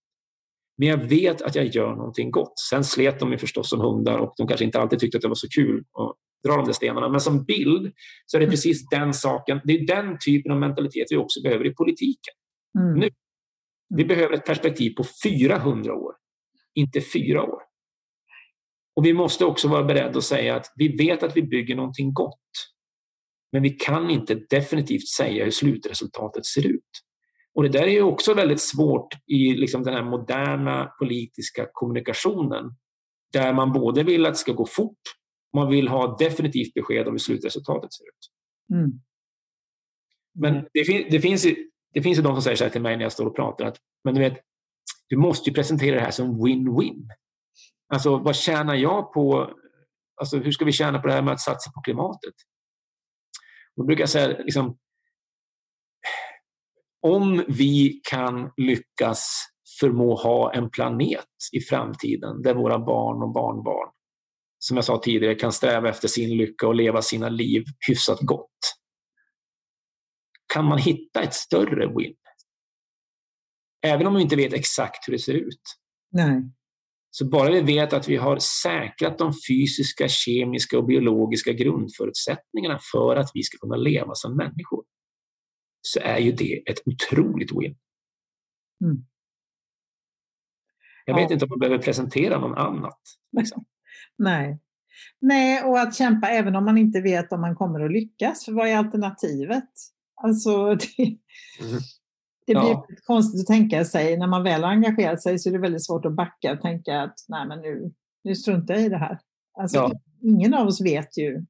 Men jag vet att jag gör någonting gott. Sen slet de ju förstås som hundar och de kanske inte alltid tyckte att det var så kul att dra de där stenarna. Men som bild så är det precis den saken. Det är den typen av mentalitet vi också behöver i politiken. Mm. Nu. Vi behöver ett perspektiv på 400 år, inte fyra år. Och vi måste också vara beredda att säga att vi vet att vi bygger någonting gott. Men vi kan inte definitivt säga hur slutresultatet ser ut. Och det där är ju också väldigt svårt i liksom den här moderna politiska kommunikationen där man både vill att det ska gå fort man vill ha definitivt besked om hur slutresultatet ser ut. Mm. Men det, fin det, finns ju, det finns ju de som säger så här till mig när jag står och pratar att men du, vet, du måste ju presentera det här som win-win. Alltså vad tjänar jag på? Alltså, hur ska vi tjäna på det här med att satsa på klimatet? Då brukar jag säga liksom, om vi kan lyckas förmå ha en planet i framtiden där våra barn och barnbarn, som jag sa tidigare, kan sträva efter sin lycka och leva sina liv hyfsat gott. Kan man hitta ett större win? Även om vi inte vet exakt hur det ser ut. Nej. Så bara vi vet att vi har säkrat de fysiska, kemiska och biologiska grundförutsättningarna för att vi ska kunna leva som människor så är ju det ett otroligt win. Mm. Jag vet ja. inte om man behöver presentera någon annat. Liksom. [LAUGHS] Nej. Nej, och att kämpa även om man inte vet om man kommer att lyckas. För vad är alternativet? Alltså, [LAUGHS] det, mm. Det blir ja. konstigt att tänka sig. När man väl har engagerat sig så är det väldigt svårt att backa och tänka att nej, men nu, nu struntar jag i det här. Alltså, ja. Ingen av oss vet ju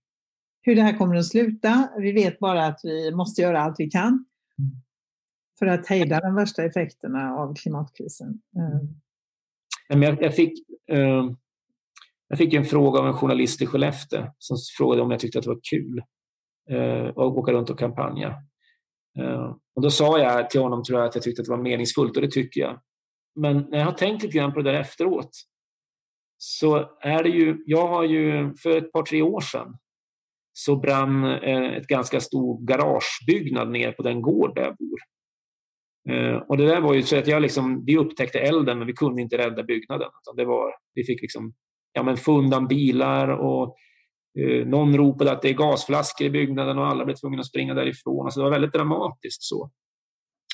hur det här kommer att sluta. Vi vet bara att vi måste göra allt vi kan mm. för att hejda de värsta effekterna av klimatkrisen. Mm. Jag, jag fick, uh, jag fick en fråga av en journalist i Skellefteå som frågade om jag tyckte att det var kul uh, att åka runt och kampanja. Och då sa jag till honom tror jag, att jag tyckte att det var meningsfullt och det tycker jag. Men när jag har tänkt lite grann på det där efteråt så är det ju, jag har ju för ett par tre år sedan så brann eh, ett ganska stor garagebyggnad ner på den gård där jag bor. Eh, och det där var ju så att jag liksom, vi upptäckte elden men vi kunde inte rädda byggnaden. det var, vi fick liksom, ja men få undan bilar och någon ropade att det är gasflaskor i byggnaden och alla blev tvungna att springa därifrån. Alltså det var väldigt dramatiskt så.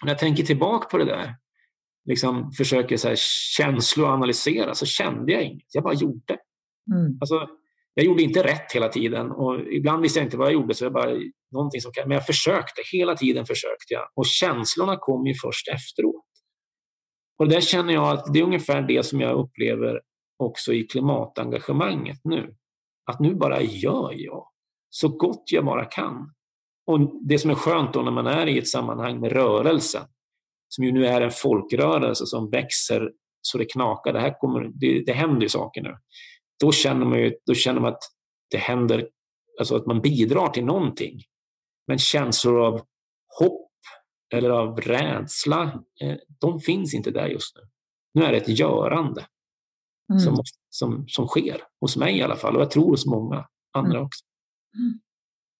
När jag tänker tillbaka på det där, liksom försöker så här känsloanalysera, så kände jag inget. Jag bara gjorde. Mm. Alltså, jag gjorde inte rätt hela tiden och ibland visste jag inte vad jag gjorde så jag bara någonting som men jag försökte, hela tiden försökte jag och känslorna kom ju först efteråt. Och där känner jag att det är ungefär det som jag upplever också i klimatengagemanget nu. Att nu bara gör jag så gott jag bara kan. Och det som är skönt då när man är i ett sammanhang med rörelsen, som ju nu är en folkrörelse som växer så det knakar. Det, här kommer, det, det händer ju saker nu då känner man ju då känner man att det händer, alltså att man bidrar till någonting. Men känslor av hopp eller av rädsla, eh, de finns inte där just nu. Nu är det ett görande mm. som, som, som sker, hos mig i alla fall, och jag tror hos många andra mm. också. Mm.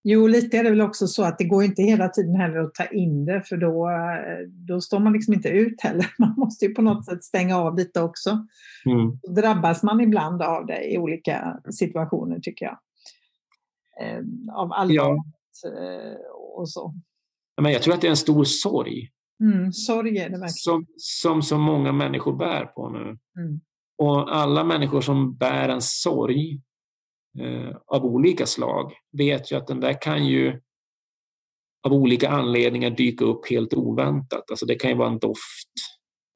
Jo, lite är det väl också så att det går inte hela tiden heller att ta in det för då, då står man liksom inte ut heller. [LAUGHS] Man måste ju på något sätt stänga av lite också. Mm. Då drabbas man ibland av det i olika situationer tycker jag. Eh, av allvar ja. Eh, och så. Men jag tror att det är en stor sorg. Mm, sorg är det verkligen. Som, som så många människor bär på nu. Mm. Och alla människor som bär en sorg eh, av olika slag vet ju att den där kan ju av olika anledningar dyka upp helt oväntat. Alltså det kan ju vara en doft,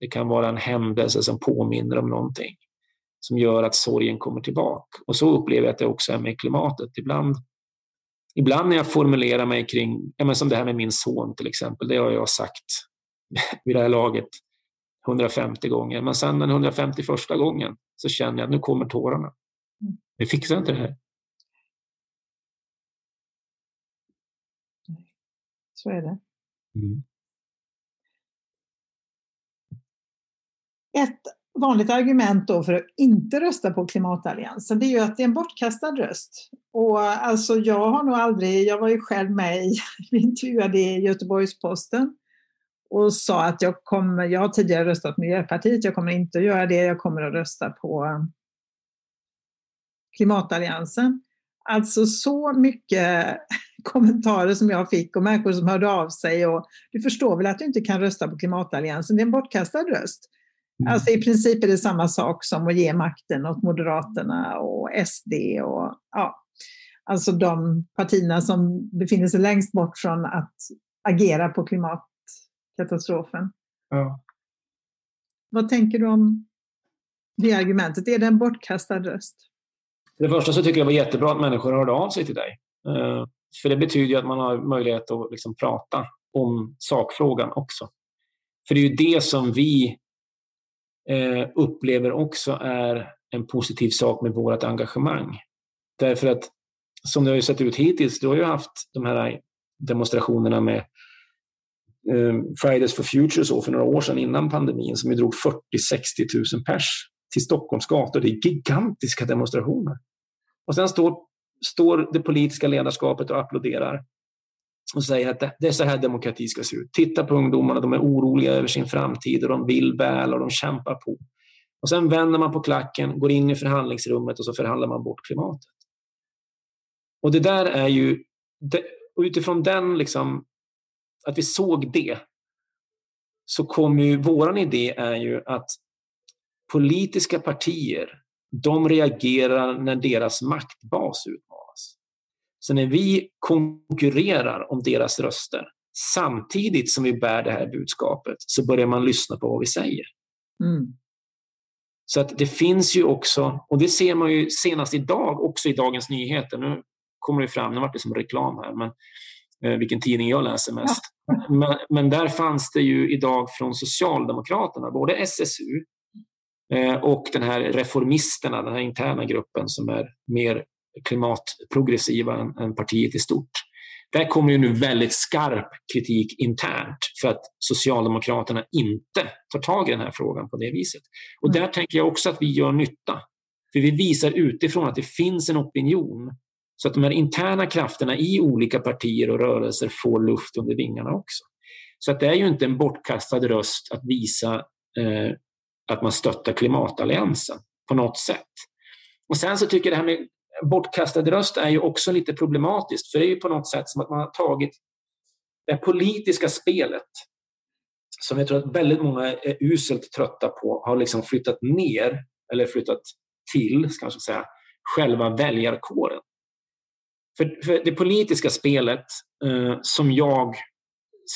det kan vara en händelse som påminner om någonting som gör att sorgen kommer tillbaka. Och så upplever jag att det också är med klimatet. Ibland, ibland när jag formulerar mig kring, ja men som det här med min son till exempel, det har jag sagt [LAUGHS] vid det här laget 150 gånger. Men sen den 151 gången så känner jag att nu kommer tårarna. Vi fixar inte det här. Så är det. Mm. Ett vanligt argument då för att inte rösta på klimatalliansen det är ju att det är en bortkastad röst. Och alltså jag har nog aldrig, jag var ju själv med i, [LAUGHS] vi intervjuade i Göteborgs-Posten och sa att jag kommer, jag har tidigare röstat Miljöpartiet, jag kommer inte att göra det, jag kommer att rösta på klimatalliansen. Alltså så mycket [LAUGHS] kommentarer som jag fick och människor som hörde av sig och du förstår väl att du inte kan rösta på klimatalliansen, det är en bortkastad röst. Mm. Alltså i princip är det samma sak som att ge makten åt Moderaterna och SD och ja, alltså de partierna som befinner sig längst bort från att agera på klimatkatastrofen. Ja. Vad tänker du om det argumentet? Är det en bortkastad röst? För det första så tycker jag det var jättebra att människor hörde av sig till dig. Eh, för det betyder ju att man har möjlighet att liksom prata om sakfrågan också. För det är ju det som vi eh, upplever också är en positiv sak med vårt engagemang. Därför att som det har sett ut hittills, du har ju haft de här demonstrationerna med Eh, Fridays for Future så för några år sedan innan pandemin som ju drog 40-60 000 pers till Stockholms gator. Det är gigantiska demonstrationer. Och sen står, står det politiska ledarskapet och applåderar och säger att det, det, är så här demokrati ska se ut. Titta på ungdomarna, de är oroliga över sin framtid och de vill väl och de kämpar på. Och sen vänder man på klacken, går in i förhandlingsrummet och så förhandlar man bort klimatet. Och det där är ju, det, utifrån den, liksom, att vi såg det, så kommer ju, våran idé är ju att politiska partier, de reagerar när deras maktbas utmanas. Så när vi konkurrerar om deras röster samtidigt som vi bär det här budskapet så börjar man lyssna på vad vi säger. Mm. Så att det finns ju också, och det ser man ju senast idag också i Dagens Nyheter. Nu kommer det fram, nu vart det som reklam här, men vilken tidning jag läser mest. [LAUGHS] Men, men, där fanns det ju idag från Socialdemokraterna, både SSU Eh, och den här reformisterna, den här interna gruppen som är mer klimatprogressiva än, än partiet i stort. Där kommer ju nu väldigt skarp kritik internt för att Socialdemokraterna inte tar tag i den här frågan på det viset. Och mm. där tänker jag också att vi gör nytta. För vi visar utifrån att det finns en opinion så att de här interna krafterna i olika partier och rörelser får luft under vingarna också. Så att det är ju inte en bortkastad röst att visa eh, att man stöttar klimatalliansen på något sätt. Och sen så tycker jag det här med bortkastad röst är ju också lite problematiskt, för det är ju på något sätt som att man har tagit det politiska spelet som jag tror att väldigt många är uselt trötta på, har liksom flyttat ner, eller flyttat till, ska man säga, själva väljarkåren. För, för det politiska spelet eh, som jag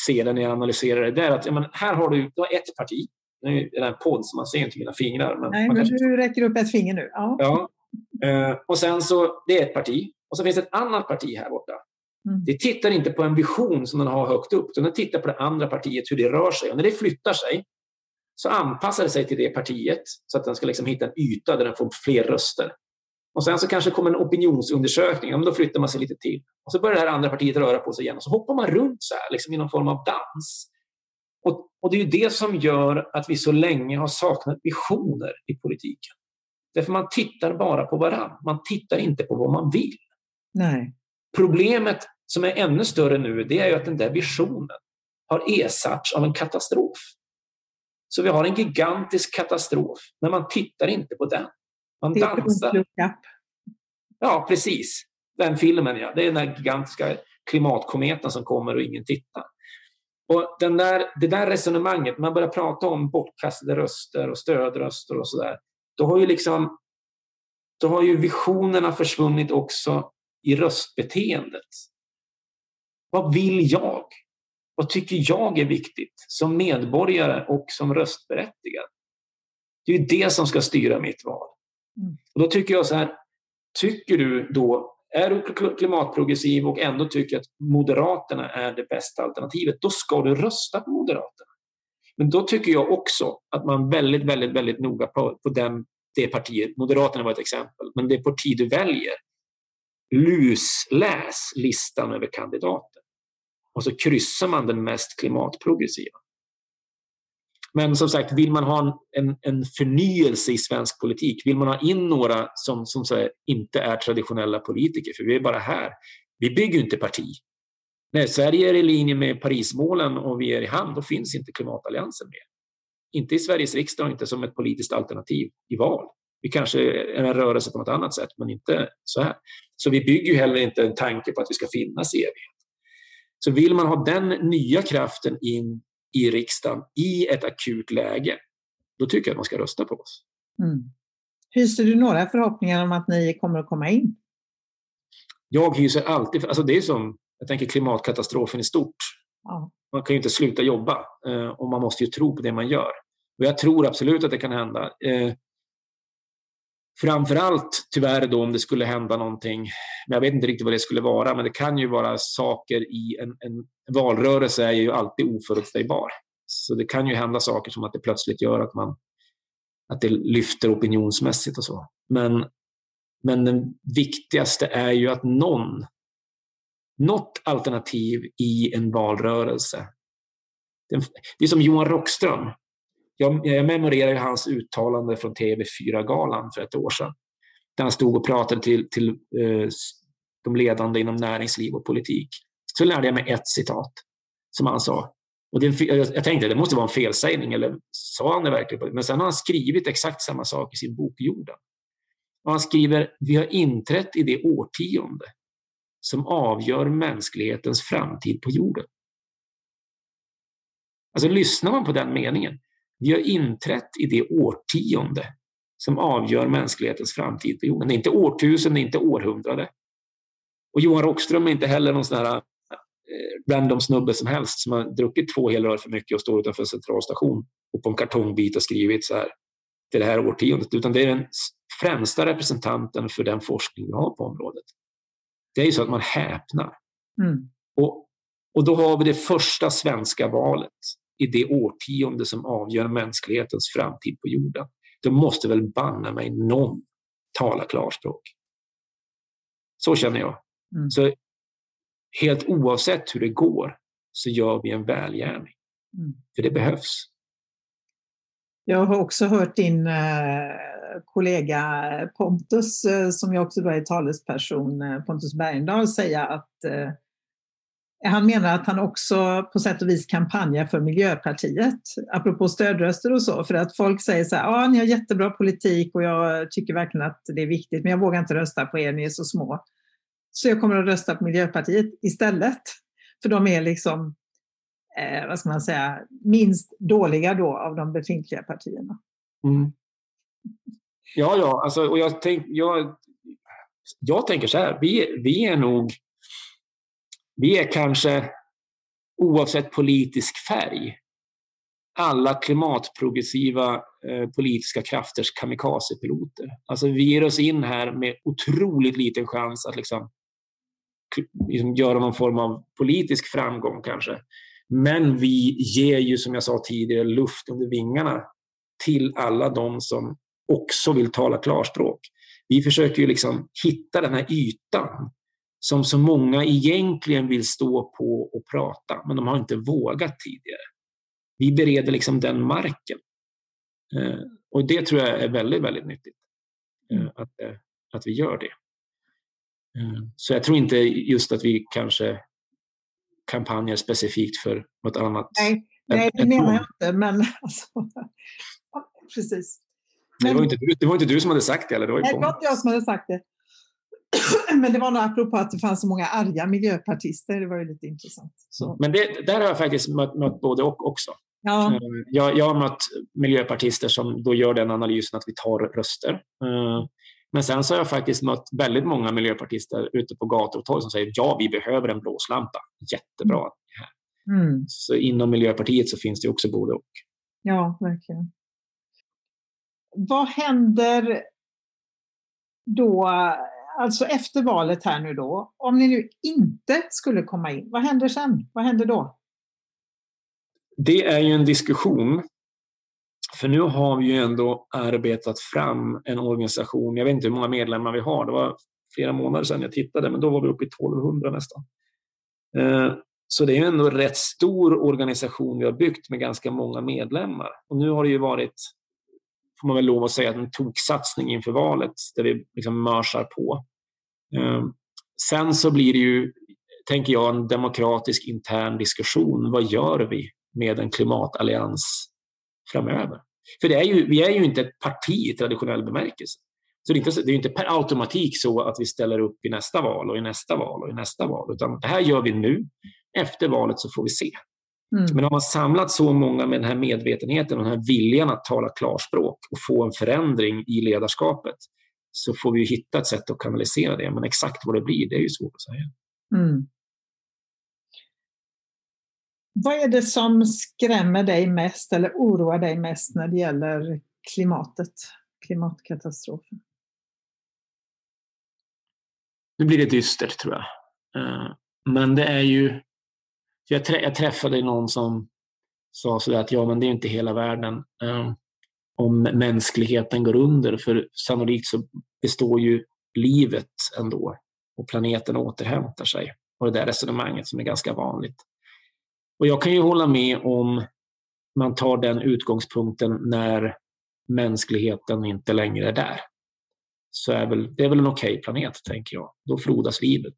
ser det när jag analyserar det, det är att ja, men här har du, du har ett parti nu är det en podd så man ser inte mina fingrar. Men Nej, men kanske... du räcker upp ett finger nu. Ja. ja. Eh, och sen så, det är ett parti. Och så finns det ett annat parti här borta. Mm. Det tittar inte på en vision som den har högt upp, utan det tittar på det andra partiet, hur det rör sig. Och när det flyttar sig så anpassar det sig till det partiet så att den ska liksom hitta en yta där den får fler röster. Och sen så kanske kommer en opinionsundersökning, ja, men då flyttar man sig lite till. Och så börjar det här andra partiet röra på sig igen och så hoppar man runt så här, liksom i någon form av dans. Och, och det är det som gör att vi så länge har saknat visioner i politiken. Därför man tittar bara på varann. Man tittar inte på vad man vill. Nej. Problemet som är ännu större nu, det är ju att den där visionen har ersatts av en katastrof. Så vi har en gigantisk katastrof, men man tittar inte på den. Man det dansar. Ja, precis. Den filmen, ja. Det är den där gigantiska klimatkometen som kommer och ingen tittar. Och den där, det där resonemanget, man börjar prata om bortkastade röster och stödröster och sådär. Då har ju liksom då har ju visionerna försvunnit också i röstbeteendet. Vad vill jag? Vad tycker jag är viktigt som medborgare och som röstberättigad? Det är ju det som ska styra mitt val. Mm. Och då tycker jag så här, tycker du då, är du klimatprogressiv och ändå tycker att Moderaterna är det bästa alternativet, då ska du rösta på Moderaterna. Men då tycker jag också att man väldigt, väldigt, väldigt noga på, på den, det partiet, Moderaterna var ett exempel, men det parti du väljer, lusläs listan över kandidater. Och så kryssar man den mest klimatprogressiva. Men som sagt, vill man ha en, en förnyelse i svensk politik, vill man ha in några som, som här, inte är traditionella politiker, för vi är bara här. Vi bygger inte parti. När Sverige är i linje med Parismålen och vi är i hamn, då finns inte klimatalliansen med. Inte i Sveriges riksdag, inte som ett politiskt alternativ i val. Vi kanske är en rörelse på något annat sätt, men inte så här. Så vi bygger ju heller inte en tanke på att vi ska finnas i evighet. Så vill man ha den nya kraften in i riksdagen i ett akut läge, då tycker jag att man ska rösta på oss. Mm. Hyser du några förhoppningar om att ni kommer att komma in? Jag hyser alltid, alltså det är som, jag tänker klimatkatastrofen i stort. Ja. Man kan ju inte sluta jobba eh, och man måste ju tro på det man gör. Och jag tror absolut att det kan hända. Framförallt tyvärr då om det skulle hända någonting, jag vet inte riktigt vad det skulle vara, men det kan ju vara saker i en, en valrörelse är ju alltid oförutsägbar. Så det kan ju hända saker som att det plötsligt gör att man att det lyfter opinionsmässigt och så. Men, men det viktigaste är ju att någon, något alternativ i en valrörelse. Det är som Johan Rockström jag, jag memorerar hans uttalande från TV4-galan för ett år sedan. Där han stod och pratade till, till eh, de ledande inom näringsliv och politik. Så lärde jag mig ett citat som han sa. Och det, jag tänkte det måste vara en felsägning, eller sa han det verkligen? Men sen har han skrivit exakt samma sak i sin bok Jorden. Och han skriver, vi har inträtt i det årtionde som avgör mänsklighetens framtid på jorden. Alltså lyssnar man på den meningen, vi har inträtt i det årtionde som avgör mänsklighetens framtid på jorden. Det är inte årtusende, inte århundrade. Och Johan Rockström är inte heller någon sån här eh, random snubbe som helst som har druckit två helrör för mycket och står utanför en centralstation och på en kartongbit och skrivit så här till det här årtiondet. Utan det är den främsta representanten för den forskning vi har på området. Det är ju så att man häpnar. Mm. Och, och då har vi det första svenska valet i det årtionde som avgör mänsklighetens framtid på jorden. Då måste väl banna mig någon tala klarspråk. Så känner jag. Mm. Så helt oavsett hur det går så gör vi en välgärning. Mm. För det behövs. Jag har också hört din eh, kollega Pontus, eh, som jag också är talesperson, eh, Pontus Bergendahl, säga att han menar att han också på sätt och vis kampanjar för Miljöpartiet, apropå stödröster och så, för att folk säger så här, ja ah, ni har jättebra politik och jag tycker verkligen att det är viktigt, men jag vågar inte rösta på er, ni är så små. Så jag kommer att rösta på Miljöpartiet istället, för de är liksom, eh, vad ska man säga, minst dåliga då av de befintliga partierna. Mm. Ja, ja, alltså, och jag, tänk, jag, jag tänker så här, vi, vi är nog vi är kanske, oavsett politisk färg, alla klimatprogressiva eh, politiska krafters kamikazepiloter. Alltså vi ger oss in här med otroligt liten chans att liksom, liksom göra någon form av politisk framgång kanske. Men vi ger ju, som jag sa tidigare, luft under vingarna till alla de som också vill tala klarspråk. Vi försöker ju liksom hitta den här ytan som så många egentligen vill stå på och prata, men de har inte vågat tidigare. Vi bereder liksom den marken. Eh, och det tror jag är väldigt, väldigt nyttigt, eh, mm. att, eh, att vi gör det. Så jag tror inte just att vi kanske kampanjer specifikt för något annat. Nej, nej det menar jag inte, men [LAUGHS] alltså, precis. Men, det, var inte, det var inte du som hade sagt det? Eller? Det var, nej, det var inte jag som hade sagt det. [LAUGHS] Men det var nog apropå att det fanns så många arga miljöpartister. Det var ju lite intressant. Så. Men det, där har jag faktiskt mött, mött både och också. Ja. Eh, Jag, jag har mött miljöpartister som då gör den analysen att vi tar röster. Eh, Men sen så har jag faktiskt mött väldigt många miljöpartister ute på gator och torg som säger ja, vi behöver en blåslampa. Jättebra. Mm. Så inom Miljöpartiet så finns det också både och. Ja, verkligen. Vad händer då, alltså efter valet här nu då? Om ni nu inte skulle komma in, vad händer sen? Vad händer då? Det är ju en diskussion. För nu har vi ju ändå arbetat fram en organisation. Jag vet inte hur många medlemmar vi har. Det var flera månader sedan jag tittade, men då var vi uppe i 1200 nästan. Eh, så det är ju ändå en rätt stor organisation vi har byggt med ganska många medlemmar. Och nu har det ju varit, får man väl lov att säga, en toksatsning inför valet där vi liksom mörsar på. Eh, Sen så blir det ju, tänker jag, en demokratisk intern diskussion. Vad gör vi med en klimatallians framöver? För det är ju, vi är ju inte ett parti i traditionell bemärkelse. Så det är, inte, det är inte per automatik så att vi ställer upp i nästa val och i nästa val och i nästa val. Utan det här gör vi nu. Efter valet så får vi se. Mm. Men har man samlat så många med den här medvetenheten och den här viljan att tala klarspråk och få en förändring i ledarskapet så får vi hitta ett sätt att kanalisera det. Men exakt vad det blir, det är ju svårt att säga. Mm. Vad är det som skrämmer dig mest eller oroar dig mest när det gäller klimatet, klimatkatastrofen? Nu blir det dystert tror jag. Eh, Men det är ju... Jag, trä, jag träffade någon som sa sådär att ja, men det är inte hela världen eh, om mänskligheten går under. För sannolikt så består ju livet ändå och planeten återhämtar sig. Och det där resonemanget som är ganska vanligt. Och jag kan ju hålla med om man tar den utgångspunkten när mänskligheten inte längre är där. Så är väl, det är väl en okej okay planet, tänker jag. Då frodas livet.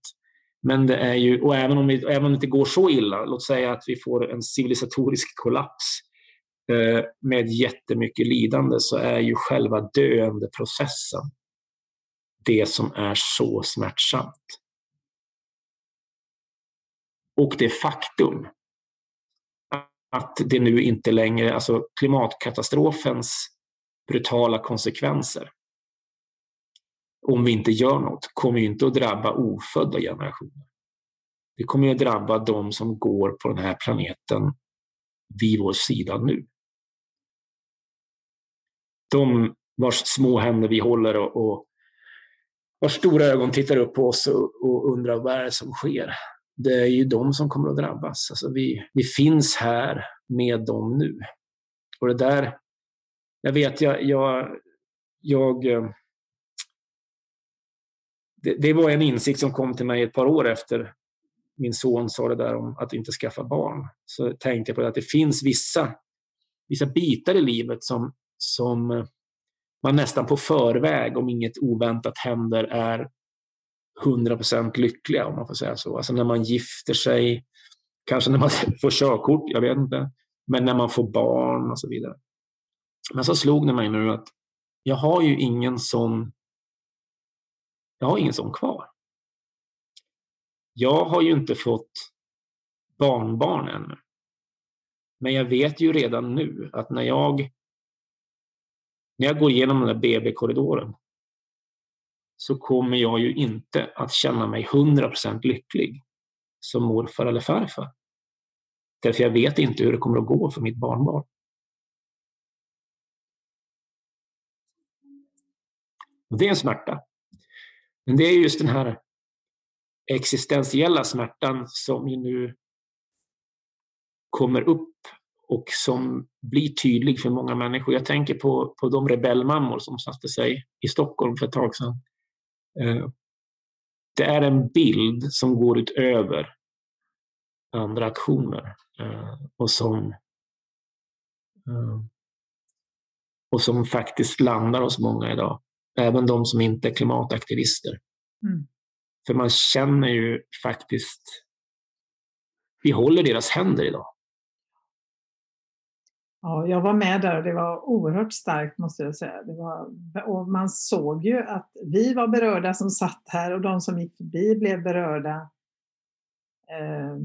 Men det är ju, och även om, vi, även om det inte går så illa, låt säga att vi får en civilisatorisk kollaps eh, med jättemycket lidande, så är ju själva döendeprocessen det som är så smärtsamt. Och det faktum att det nu inte längre, alltså klimatkatastrofens brutala konsekvenser, om vi inte gör något, kommer ju inte att drabba ofödda generationer. Det kommer ju att drabba de som går på den här planeten vid vår sida nu. De vars små händer vi håller och, och vars stora ögon tittar upp på oss och, och undrar vad är det som sker. Det är ju de som kommer att drabbas. Alltså vi, vi finns här med dem nu. Och det där, jag vet, jag, jag, jag eh, det, det, var en insikt som kom till mig ett par år efter min son sa det där om att inte skaffa barn. Så tänkte jag på att det finns vissa, vissa bitar i livet som, som eh, man nästan på förväg, om inget oväntat händer, är 100% lyckliga, om man får säga så. Alltså när man gifter sig, kanske när man [LAUGHS] får körkort, jag vet inte, men när man får barn och så vidare. Men så slog det mig nu att jag har ju ingen sån jag har ingen sån kvar. Jag har ju inte fått barnbarn ännu. Men jag vet ju redan nu att när jag, när jag går igenom den där BB-korridoren så kommer jag ju inte att känna mig 100% lycklig som morfar eller farfar. Därför jag vet inte hur det kommer att gå för mitt barnbarn. Och det är en smärta. Men det är just den här existentiella smärtan som ju nu kommer upp och som blir tydlig för många människor. Jag tänker på, på de rebellmammor som satte sig i Stockholm för ett tag sedan. Eh, det är en bild som går utöver andra aktioner eh, och som, eh, och som faktiskt landar hos många idag. Även de som inte är klimataktivister. Mm. För man känner ju faktiskt... Vi håller deras händer idag. Ja, jag var med där och det var oerhört starkt måste jag säga. Det var, och man såg ju att vi var berörda som satt här och de som gick förbi blev berörda. Eh,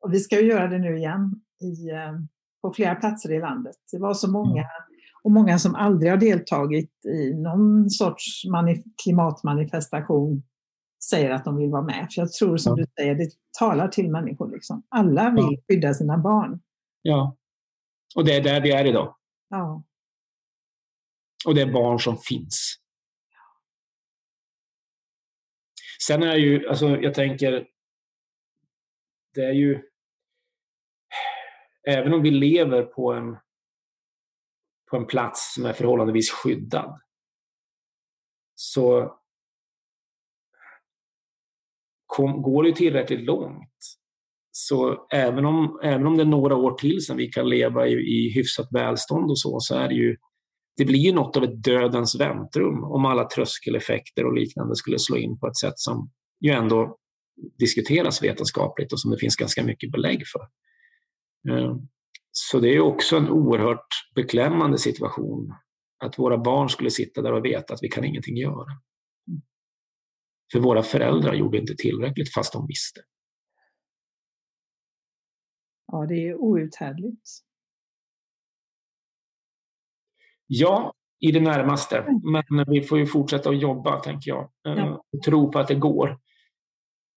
och vi ska ju göra det nu igen i, eh, på flera platser i landet. Det var så många mm. Och många som aldrig har deltagit i någon sorts klimatmanifestation säger att de vill vara med. För jag tror som ja. du säger, det talar till människor. Liksom. Alla vill ja. skydda sina barn. Ja, och det är där vi är idag. Ja. Och det är barn som finns. Sen är ju, alltså jag tänker, det är ju, även om vi lever på en, på en plats som är förhållandevis skyddad, så kom, går det tillräckligt långt. Så även om, även om det är några år till som vi kan leva i, i hyfsat välstånd och så, så är det ju det blir ju något av ett dödens väntrum om alla tröskeleffekter och liknande skulle slå in på ett sätt som ju ändå diskuteras vetenskapligt och som det finns ganska mycket belägg för. Eh, så det är också en oerhört beklämmande situation att våra barn skulle sitta där och veta att vi kan ingenting göra. För våra föräldrar gjorde inte tillräckligt fast de visste. Ja, det är outhärdligt. Ja, i det närmaste. Mm. Men vi får ju fortsätta att jobba, tänker jag. Eh, ja. Och tro på att det går.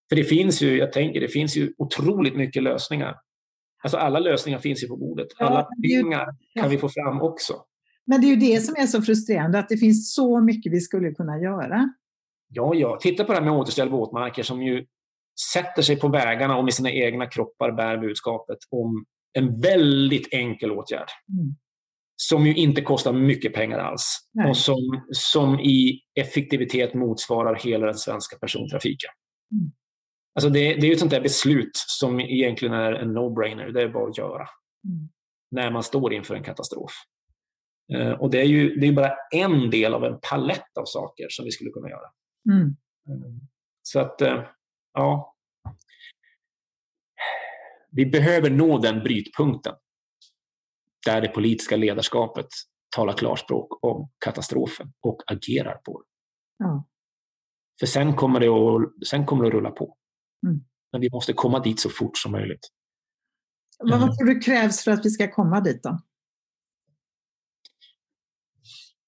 För det finns ju, jag tänker, det finns ju otroligt mycket lösningar. Alltså alla lösningar finns ju på bordet. Alla pengar kan vi få fram också. Men det är ju det som är så frustrerande, att det finns så mycket vi skulle kunna göra. Ja, ja. Titta på det här med återställ våtmarker som ju sätter sig på vägarna och med sina egna kroppar bär budskapet om en väldigt enkel åtgärd. Mm. Som ju inte kostar mycket pengar alls Nej. och som, som i effektivitet motsvarar hela den svenska persontrafiken. Mm. Alltså det, det är ett sånt där beslut som egentligen är en no-brainer. Det är bara att göra. Mm. När man står inför en katastrof. Uh, och det är ju det är bara en del av en palett av saker som vi skulle kunna göra. Mm. Uh, så att, uh, ja. Vi behöver nå den brytpunkten där det politiska ledarskapet talar klarspråk om katastrofen och agerar på det. Ja. För sen kommer det att, sen kommer det att rulla på. Mm. Men vi måste komma dit så fort som möjligt. Men vad tror du krävs för att vi ska komma dit då?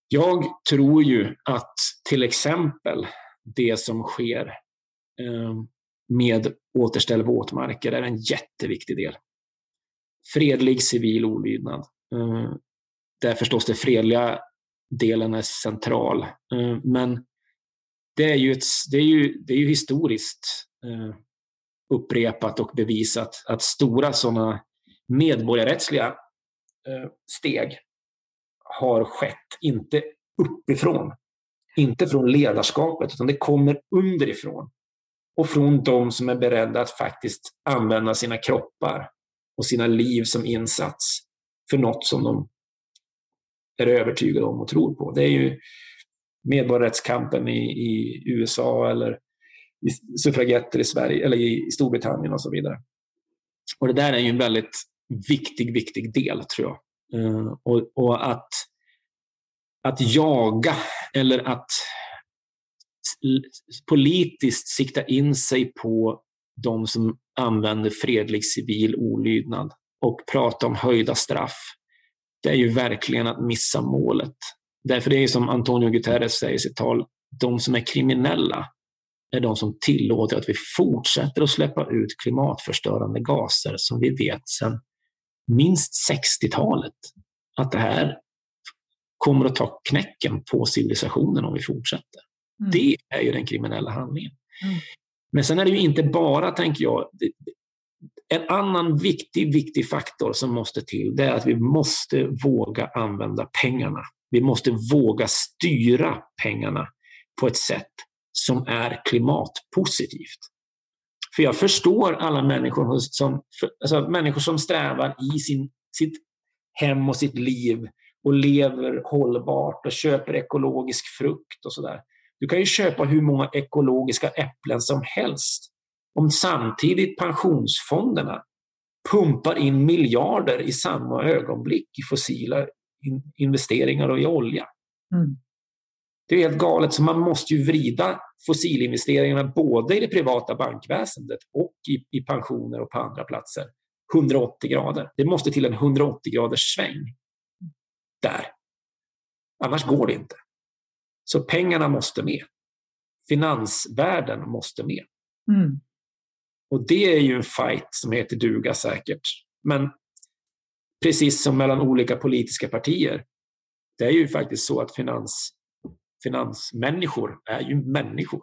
Jag tror ju att till exempel det som sker eh, med återställ våtmarker är en jätteviktig del. Fredlig civil olydnad. Eh, där förstås den fredliga delen är central. Eh, men det är ju, ett, det är ju, det är ju historiskt upprepat och bevisat att stora sådana medborgarrättsliga eh, steg har skett, inte uppifrån, inte från ledarskapet, utan det kommer underifrån. Och från de som är beredda att faktiskt använda sina kroppar och sina liv som insats för något som de är övertygade om och tror på. Det är ju medborgarrättskampen i, i USA eller suffragetter i Sverige eller i Storbritannien och så vidare. Och det där är ju en väldigt viktig, viktig del tror jag. Eh, och, och, att, att jaga eller att politiskt sikta in sig på de som använder fredlig civil olydnad och prata om höjda straff, det är ju verkligen att missa målet. Därför är som Antonio Guterres säger i sitt tal, de som är kriminella är de som tillåter att vi fortsätter att släppa ut klimatförstörande gaser som vi vet sedan minst 60-talet. Att det här kommer att ta knäcken på civilisationen om vi fortsätter. Mm. Det är ju den kriminella handlingen. Mm. Men sen är det ju inte bara, tänker jag, en annan viktig, viktig faktor som måste till, det är att vi måste våga använda pengarna. Vi måste våga styra pengarna på ett sätt som är klimatpositivt. För jag förstår alla människor som, alltså människor som strävar i sin, sitt hem och sitt liv och lever hållbart och köper ekologisk frukt och sådär. Du kan ju köpa hur många ekologiska äpplen som helst. Om samtidigt pensionsfonderna pumpar in miljarder i samma ögonblick i fossila investeringar och i olja. Mm. Det är helt galet, så man måste ju vrida fossilinvesteringarna både i det privata bankväsendet och i, i pensioner och på andra platser 180 grader. Det måste till en 180 graders sväng där. Annars går det inte. Så pengarna måste med. Finansvärlden måste med. Mm. Och det är ju en fight som heter duga säkert. Men precis som mellan olika politiska partier, det är ju faktiskt så att finans, finansmänniskor är ju människor.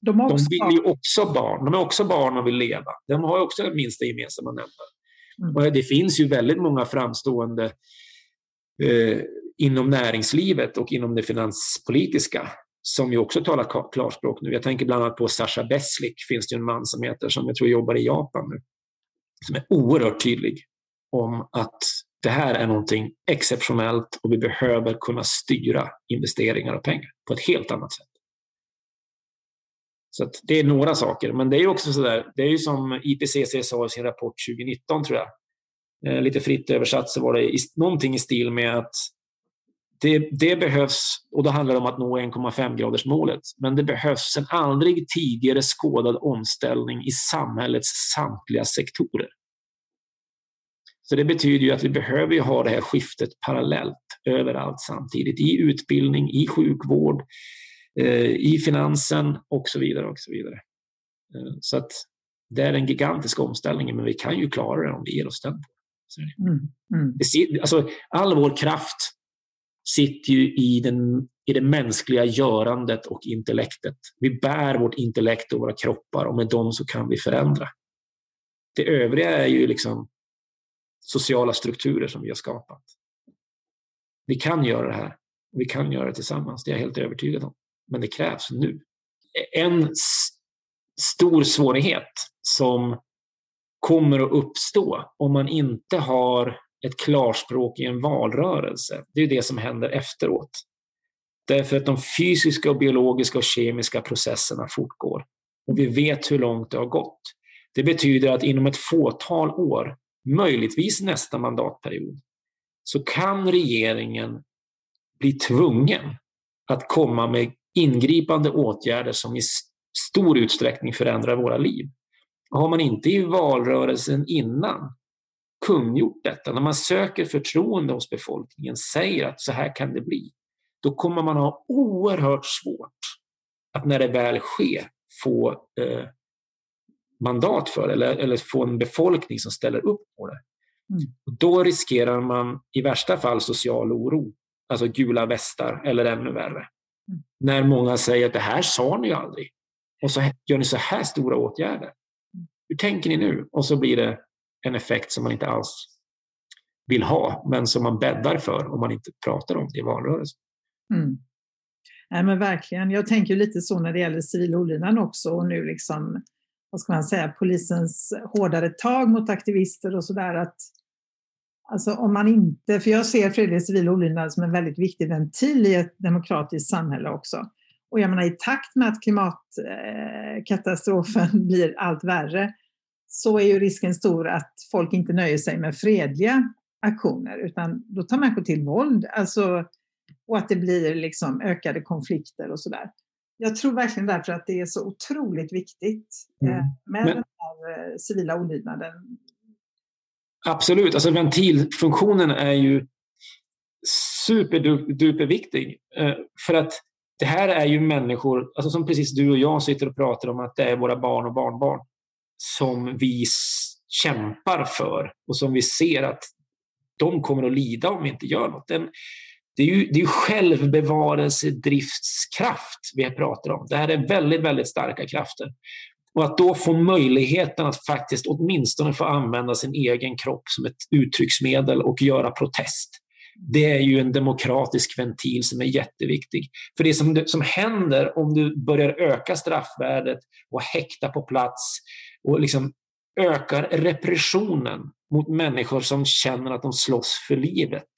De, de vill ju också barn. De är också barn och vill leva. De har också den minsta gemensamma nämnaren. Mm. Och det finns ju väldigt många framstående eh, inom näringslivet och inom det finanspolitiska som ju också talar klarspråk nu. Jag tänker bland annat på Sasha Beslik, finns det en man som heter, som jag tror jobbar i Japan nu, som är oerhört tydlig om att det här är någonting exceptionellt och vi behöver kunna styra investeringar och pengar på ett helt annat sätt. Så det är några saker, men det är också så där. det är ju som IPCC sa i sin rapport 2019 tror jag, eh, lite fritt översatt så var det någonting i stil med att det, det, behövs, och då handlar det om att nå 1,5 graders målet, men det behövs en aldrig tidigare skådad omställning i samhällets samtliga sektorer. Så det betyder ju att vi behöver ha det här skiftet parallellt överallt samtidigt, i utbildning, i sjukvård, eh, i finansen och så vidare. och Så vidare. Eh, så att det är en gigantisk omställning, men vi kan ju klara det om vi ger oss den. Mm, mm. Alltså, all vår kraft sitter ju i, den, i det mänskliga görandet och intellektet. Vi bär vårt intellekt och våra kroppar och med dem så kan vi förändra. Det övriga är ju liksom sociala strukturer som vi har skapat. Vi kan göra det här. Vi kan göra det tillsammans, det är jag helt övertygad om. Men det krävs nu. En stor svårighet som kommer att uppstå om man inte har ett klarspråk i en valrörelse, det är det som händer efteråt. Därför att de fysiska, och biologiska och kemiska processerna fortgår. Och vi vet hur långt det har gått. Det betyder att inom ett fåtal år, möjligtvis nästa mandatperiod, så kan regeringen bli tvungen att komma med ingripande åtgärder som i stor utsträckning förändrar våra liv. har man inte i valrörelsen innan kungjort detta, när man söker förtroende hos befolkningen, säger att så här kan det bli, då kommer man ha oerhört svårt att när det väl sker få eh, mandat för eller, eller få en befolkning som ställer upp på det. Mm. Då riskerar man i värsta fall social oro, alltså gula västar eller ännu värre. Mm. När många säger att det här sa ni aldrig och så gör ni så här stora åtgärder. Mm. Hur tänker ni nu? Och så blir det en effekt som man inte alls vill ha, men som man bäddar för om man inte pratar om det i valrörelsen. Mm. Nej, men verkligen. Jag tänker lite så när det gäller civil olydnad också och nu liksom, vad ska man säga, polisens hårdare tag mot aktivister och sådär. Att Alltså om man inte, för jag ser fredlig civil olydnad som en väldigt viktig ventil i ett demokratiskt samhälle också. Och jag menar i takt med att klimatkatastrofen eh, [LAUGHS] blir allt värre så är ju risken stor att folk inte nöjer sig med fredliga aktioner utan då tar människor till våld. Alltså, och att det blir liksom ökade konflikter och sådär. Jag tror verkligen därför att det är så otroligt viktigt mm. Eh, med Men, den här eh, civila olydnaden. Absolut, alltså ventilfunktionen är ju superduperviktig. Eh, för att det här är ju människor, alltså som precis du och jag sitter och pratar om att det är våra barn och barnbarn som vi kämpar för och som vi ser att de kommer att lida om vi inte gör något. Den, det är ju, det är ju självbevarelsedriftskraft vi pratar om. Det här är väldigt, väldigt starka krafter. Och att då få möjligheten att faktiskt åtminstone få använda sin egen kropp som ett uttrycksmedel och göra protest. Det är ju en demokratisk ventil som är jätteviktig. För det som, som händer om du börjar öka straffvärdet och häkta på plats och liksom ökar repressionen mot människor som känner att de slåss för livet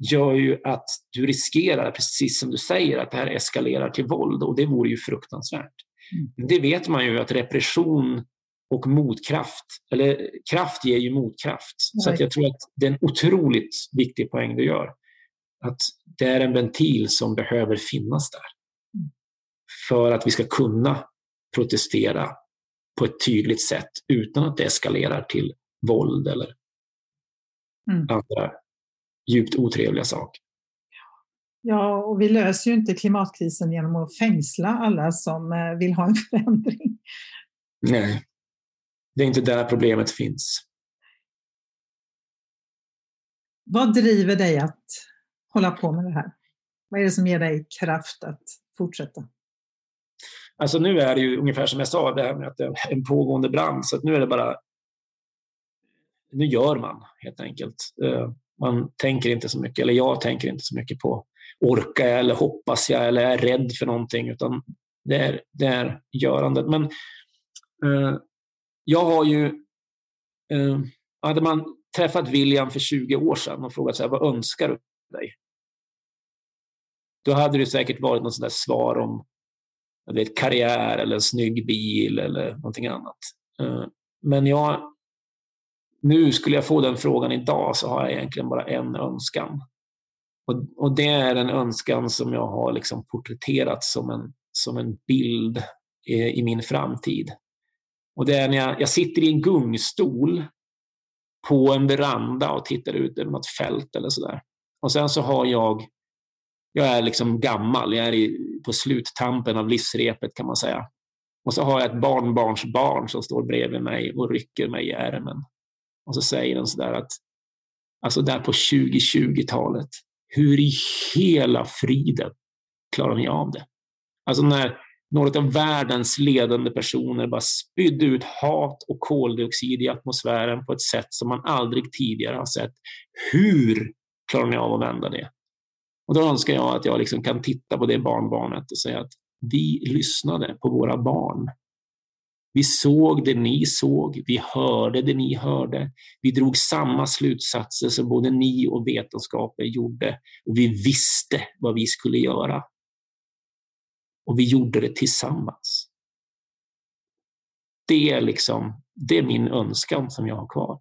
gör ju att du riskerar, precis som du säger, att det här eskalerar till våld och det vore ju fruktansvärt. Mm. Det vet man ju att repression och motkraft. Eller kraft ger ju motkraft. Nej. Så jag tror att det är en otroligt viktig poäng du gör. Att det är en ventil som behöver finnas där. För att vi ska kunna protestera på ett tydligt sätt utan att det eskalerar till våld eller mm. andra djupt otrevliga saker. Ja, och vi löser ju inte klimatkrisen genom att fängsla alla som eh, vill ha en [LAUGHS] förändring. Nej, det är inte där problemet finns. Vad driver dig att hålla på med det här? Vad är det som ger dig kraft att fortsätta? Alltså nu är det ju ungefär som jag sa, det här med att det är en pågående brand, så nu är det bara... Nu gör man helt enkelt. Man tänker inte så mycket, eller jag tänker inte så mycket på orkar jag eller hoppas jag eller är rädd för någonting, utan det är, det är görandet. Men eh, jag har ju... Eh, hade man träffat William för 20 år sedan och frågat så här, vad önskar du dig? Då hade det säkert varit något sånt där svar om vet, karriär eller en snygg bil eller någonting annat. Eh, men jag, nu skulle jag få den frågan idag så har jag egentligen bara en önskan. Och, och det är en önskan som jag har liksom porträtterat som en, som en bild i, i min framtid. Och det är när jag, jag sitter i en gungstol på en veranda och tittar ut över något fält eller sådär. Och sen så har jag, jag är liksom gammal, jag är i, på sluttampen av livsrepet kan man säga. Och så har jag ett barnbarnsbarn som står bredvid mig och rycker mig i ärmen. Och så säger den sådär att, alltså där på 2020-talet, hur i hela friden klarar ni av det? Alltså när några av världens ledande personer bara spydde ut hat och koldioxid i atmosfären på ett sätt som man aldrig tidigare har sett. Hur klarar ni av att vända det? Och då önskar jag att jag liksom kan titta på det barnbarnet och säga att vi lyssnade på våra barn. Vi såg det ni såg, vi hörde det ni hörde. Vi drog samma slutsatser som både ni och vetenskapen gjorde och vi visste vad vi skulle göra. Och vi gjorde det tillsammans. Det är, liksom, det är min önskan som jag har kvar.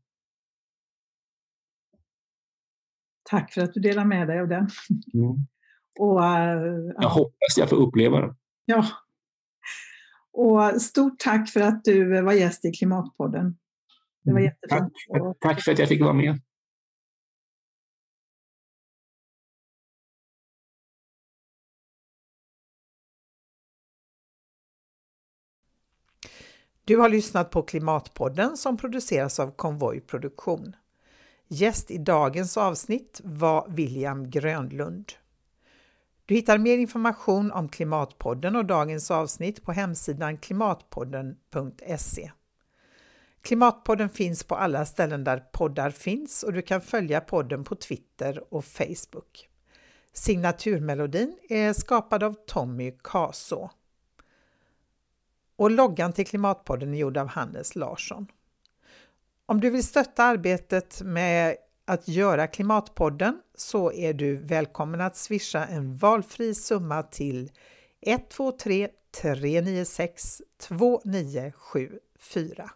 Tack för att du delar med dig av den. Mm. Och, uh, jag hoppas jag får uppleva den. Ja. Och stort tack för att du var gäst i Klimatpodden. Det var mm. jättefint. Tack, tack för att jag fick vara med. Du har lyssnat på Klimatpodden som produceras av Konvoj Produktion. Gäst i dagens avsnitt var William Grönlund. Du hittar mer information om Klimatpodden och dagens avsnitt på hemsidan klimatpodden.se. Klimatpodden finns på alla ställen där poddar finns och du kan följa podden på Twitter och Facebook. Signaturmelodin är skapad av Tommy Kaso. Och loggan till Klimatpodden är gjord av Hannes Larsson. Om du vill stötta arbetet med att göra Klimatpodden så är du välkommen att swisha en valfri summa till 123 396 2974.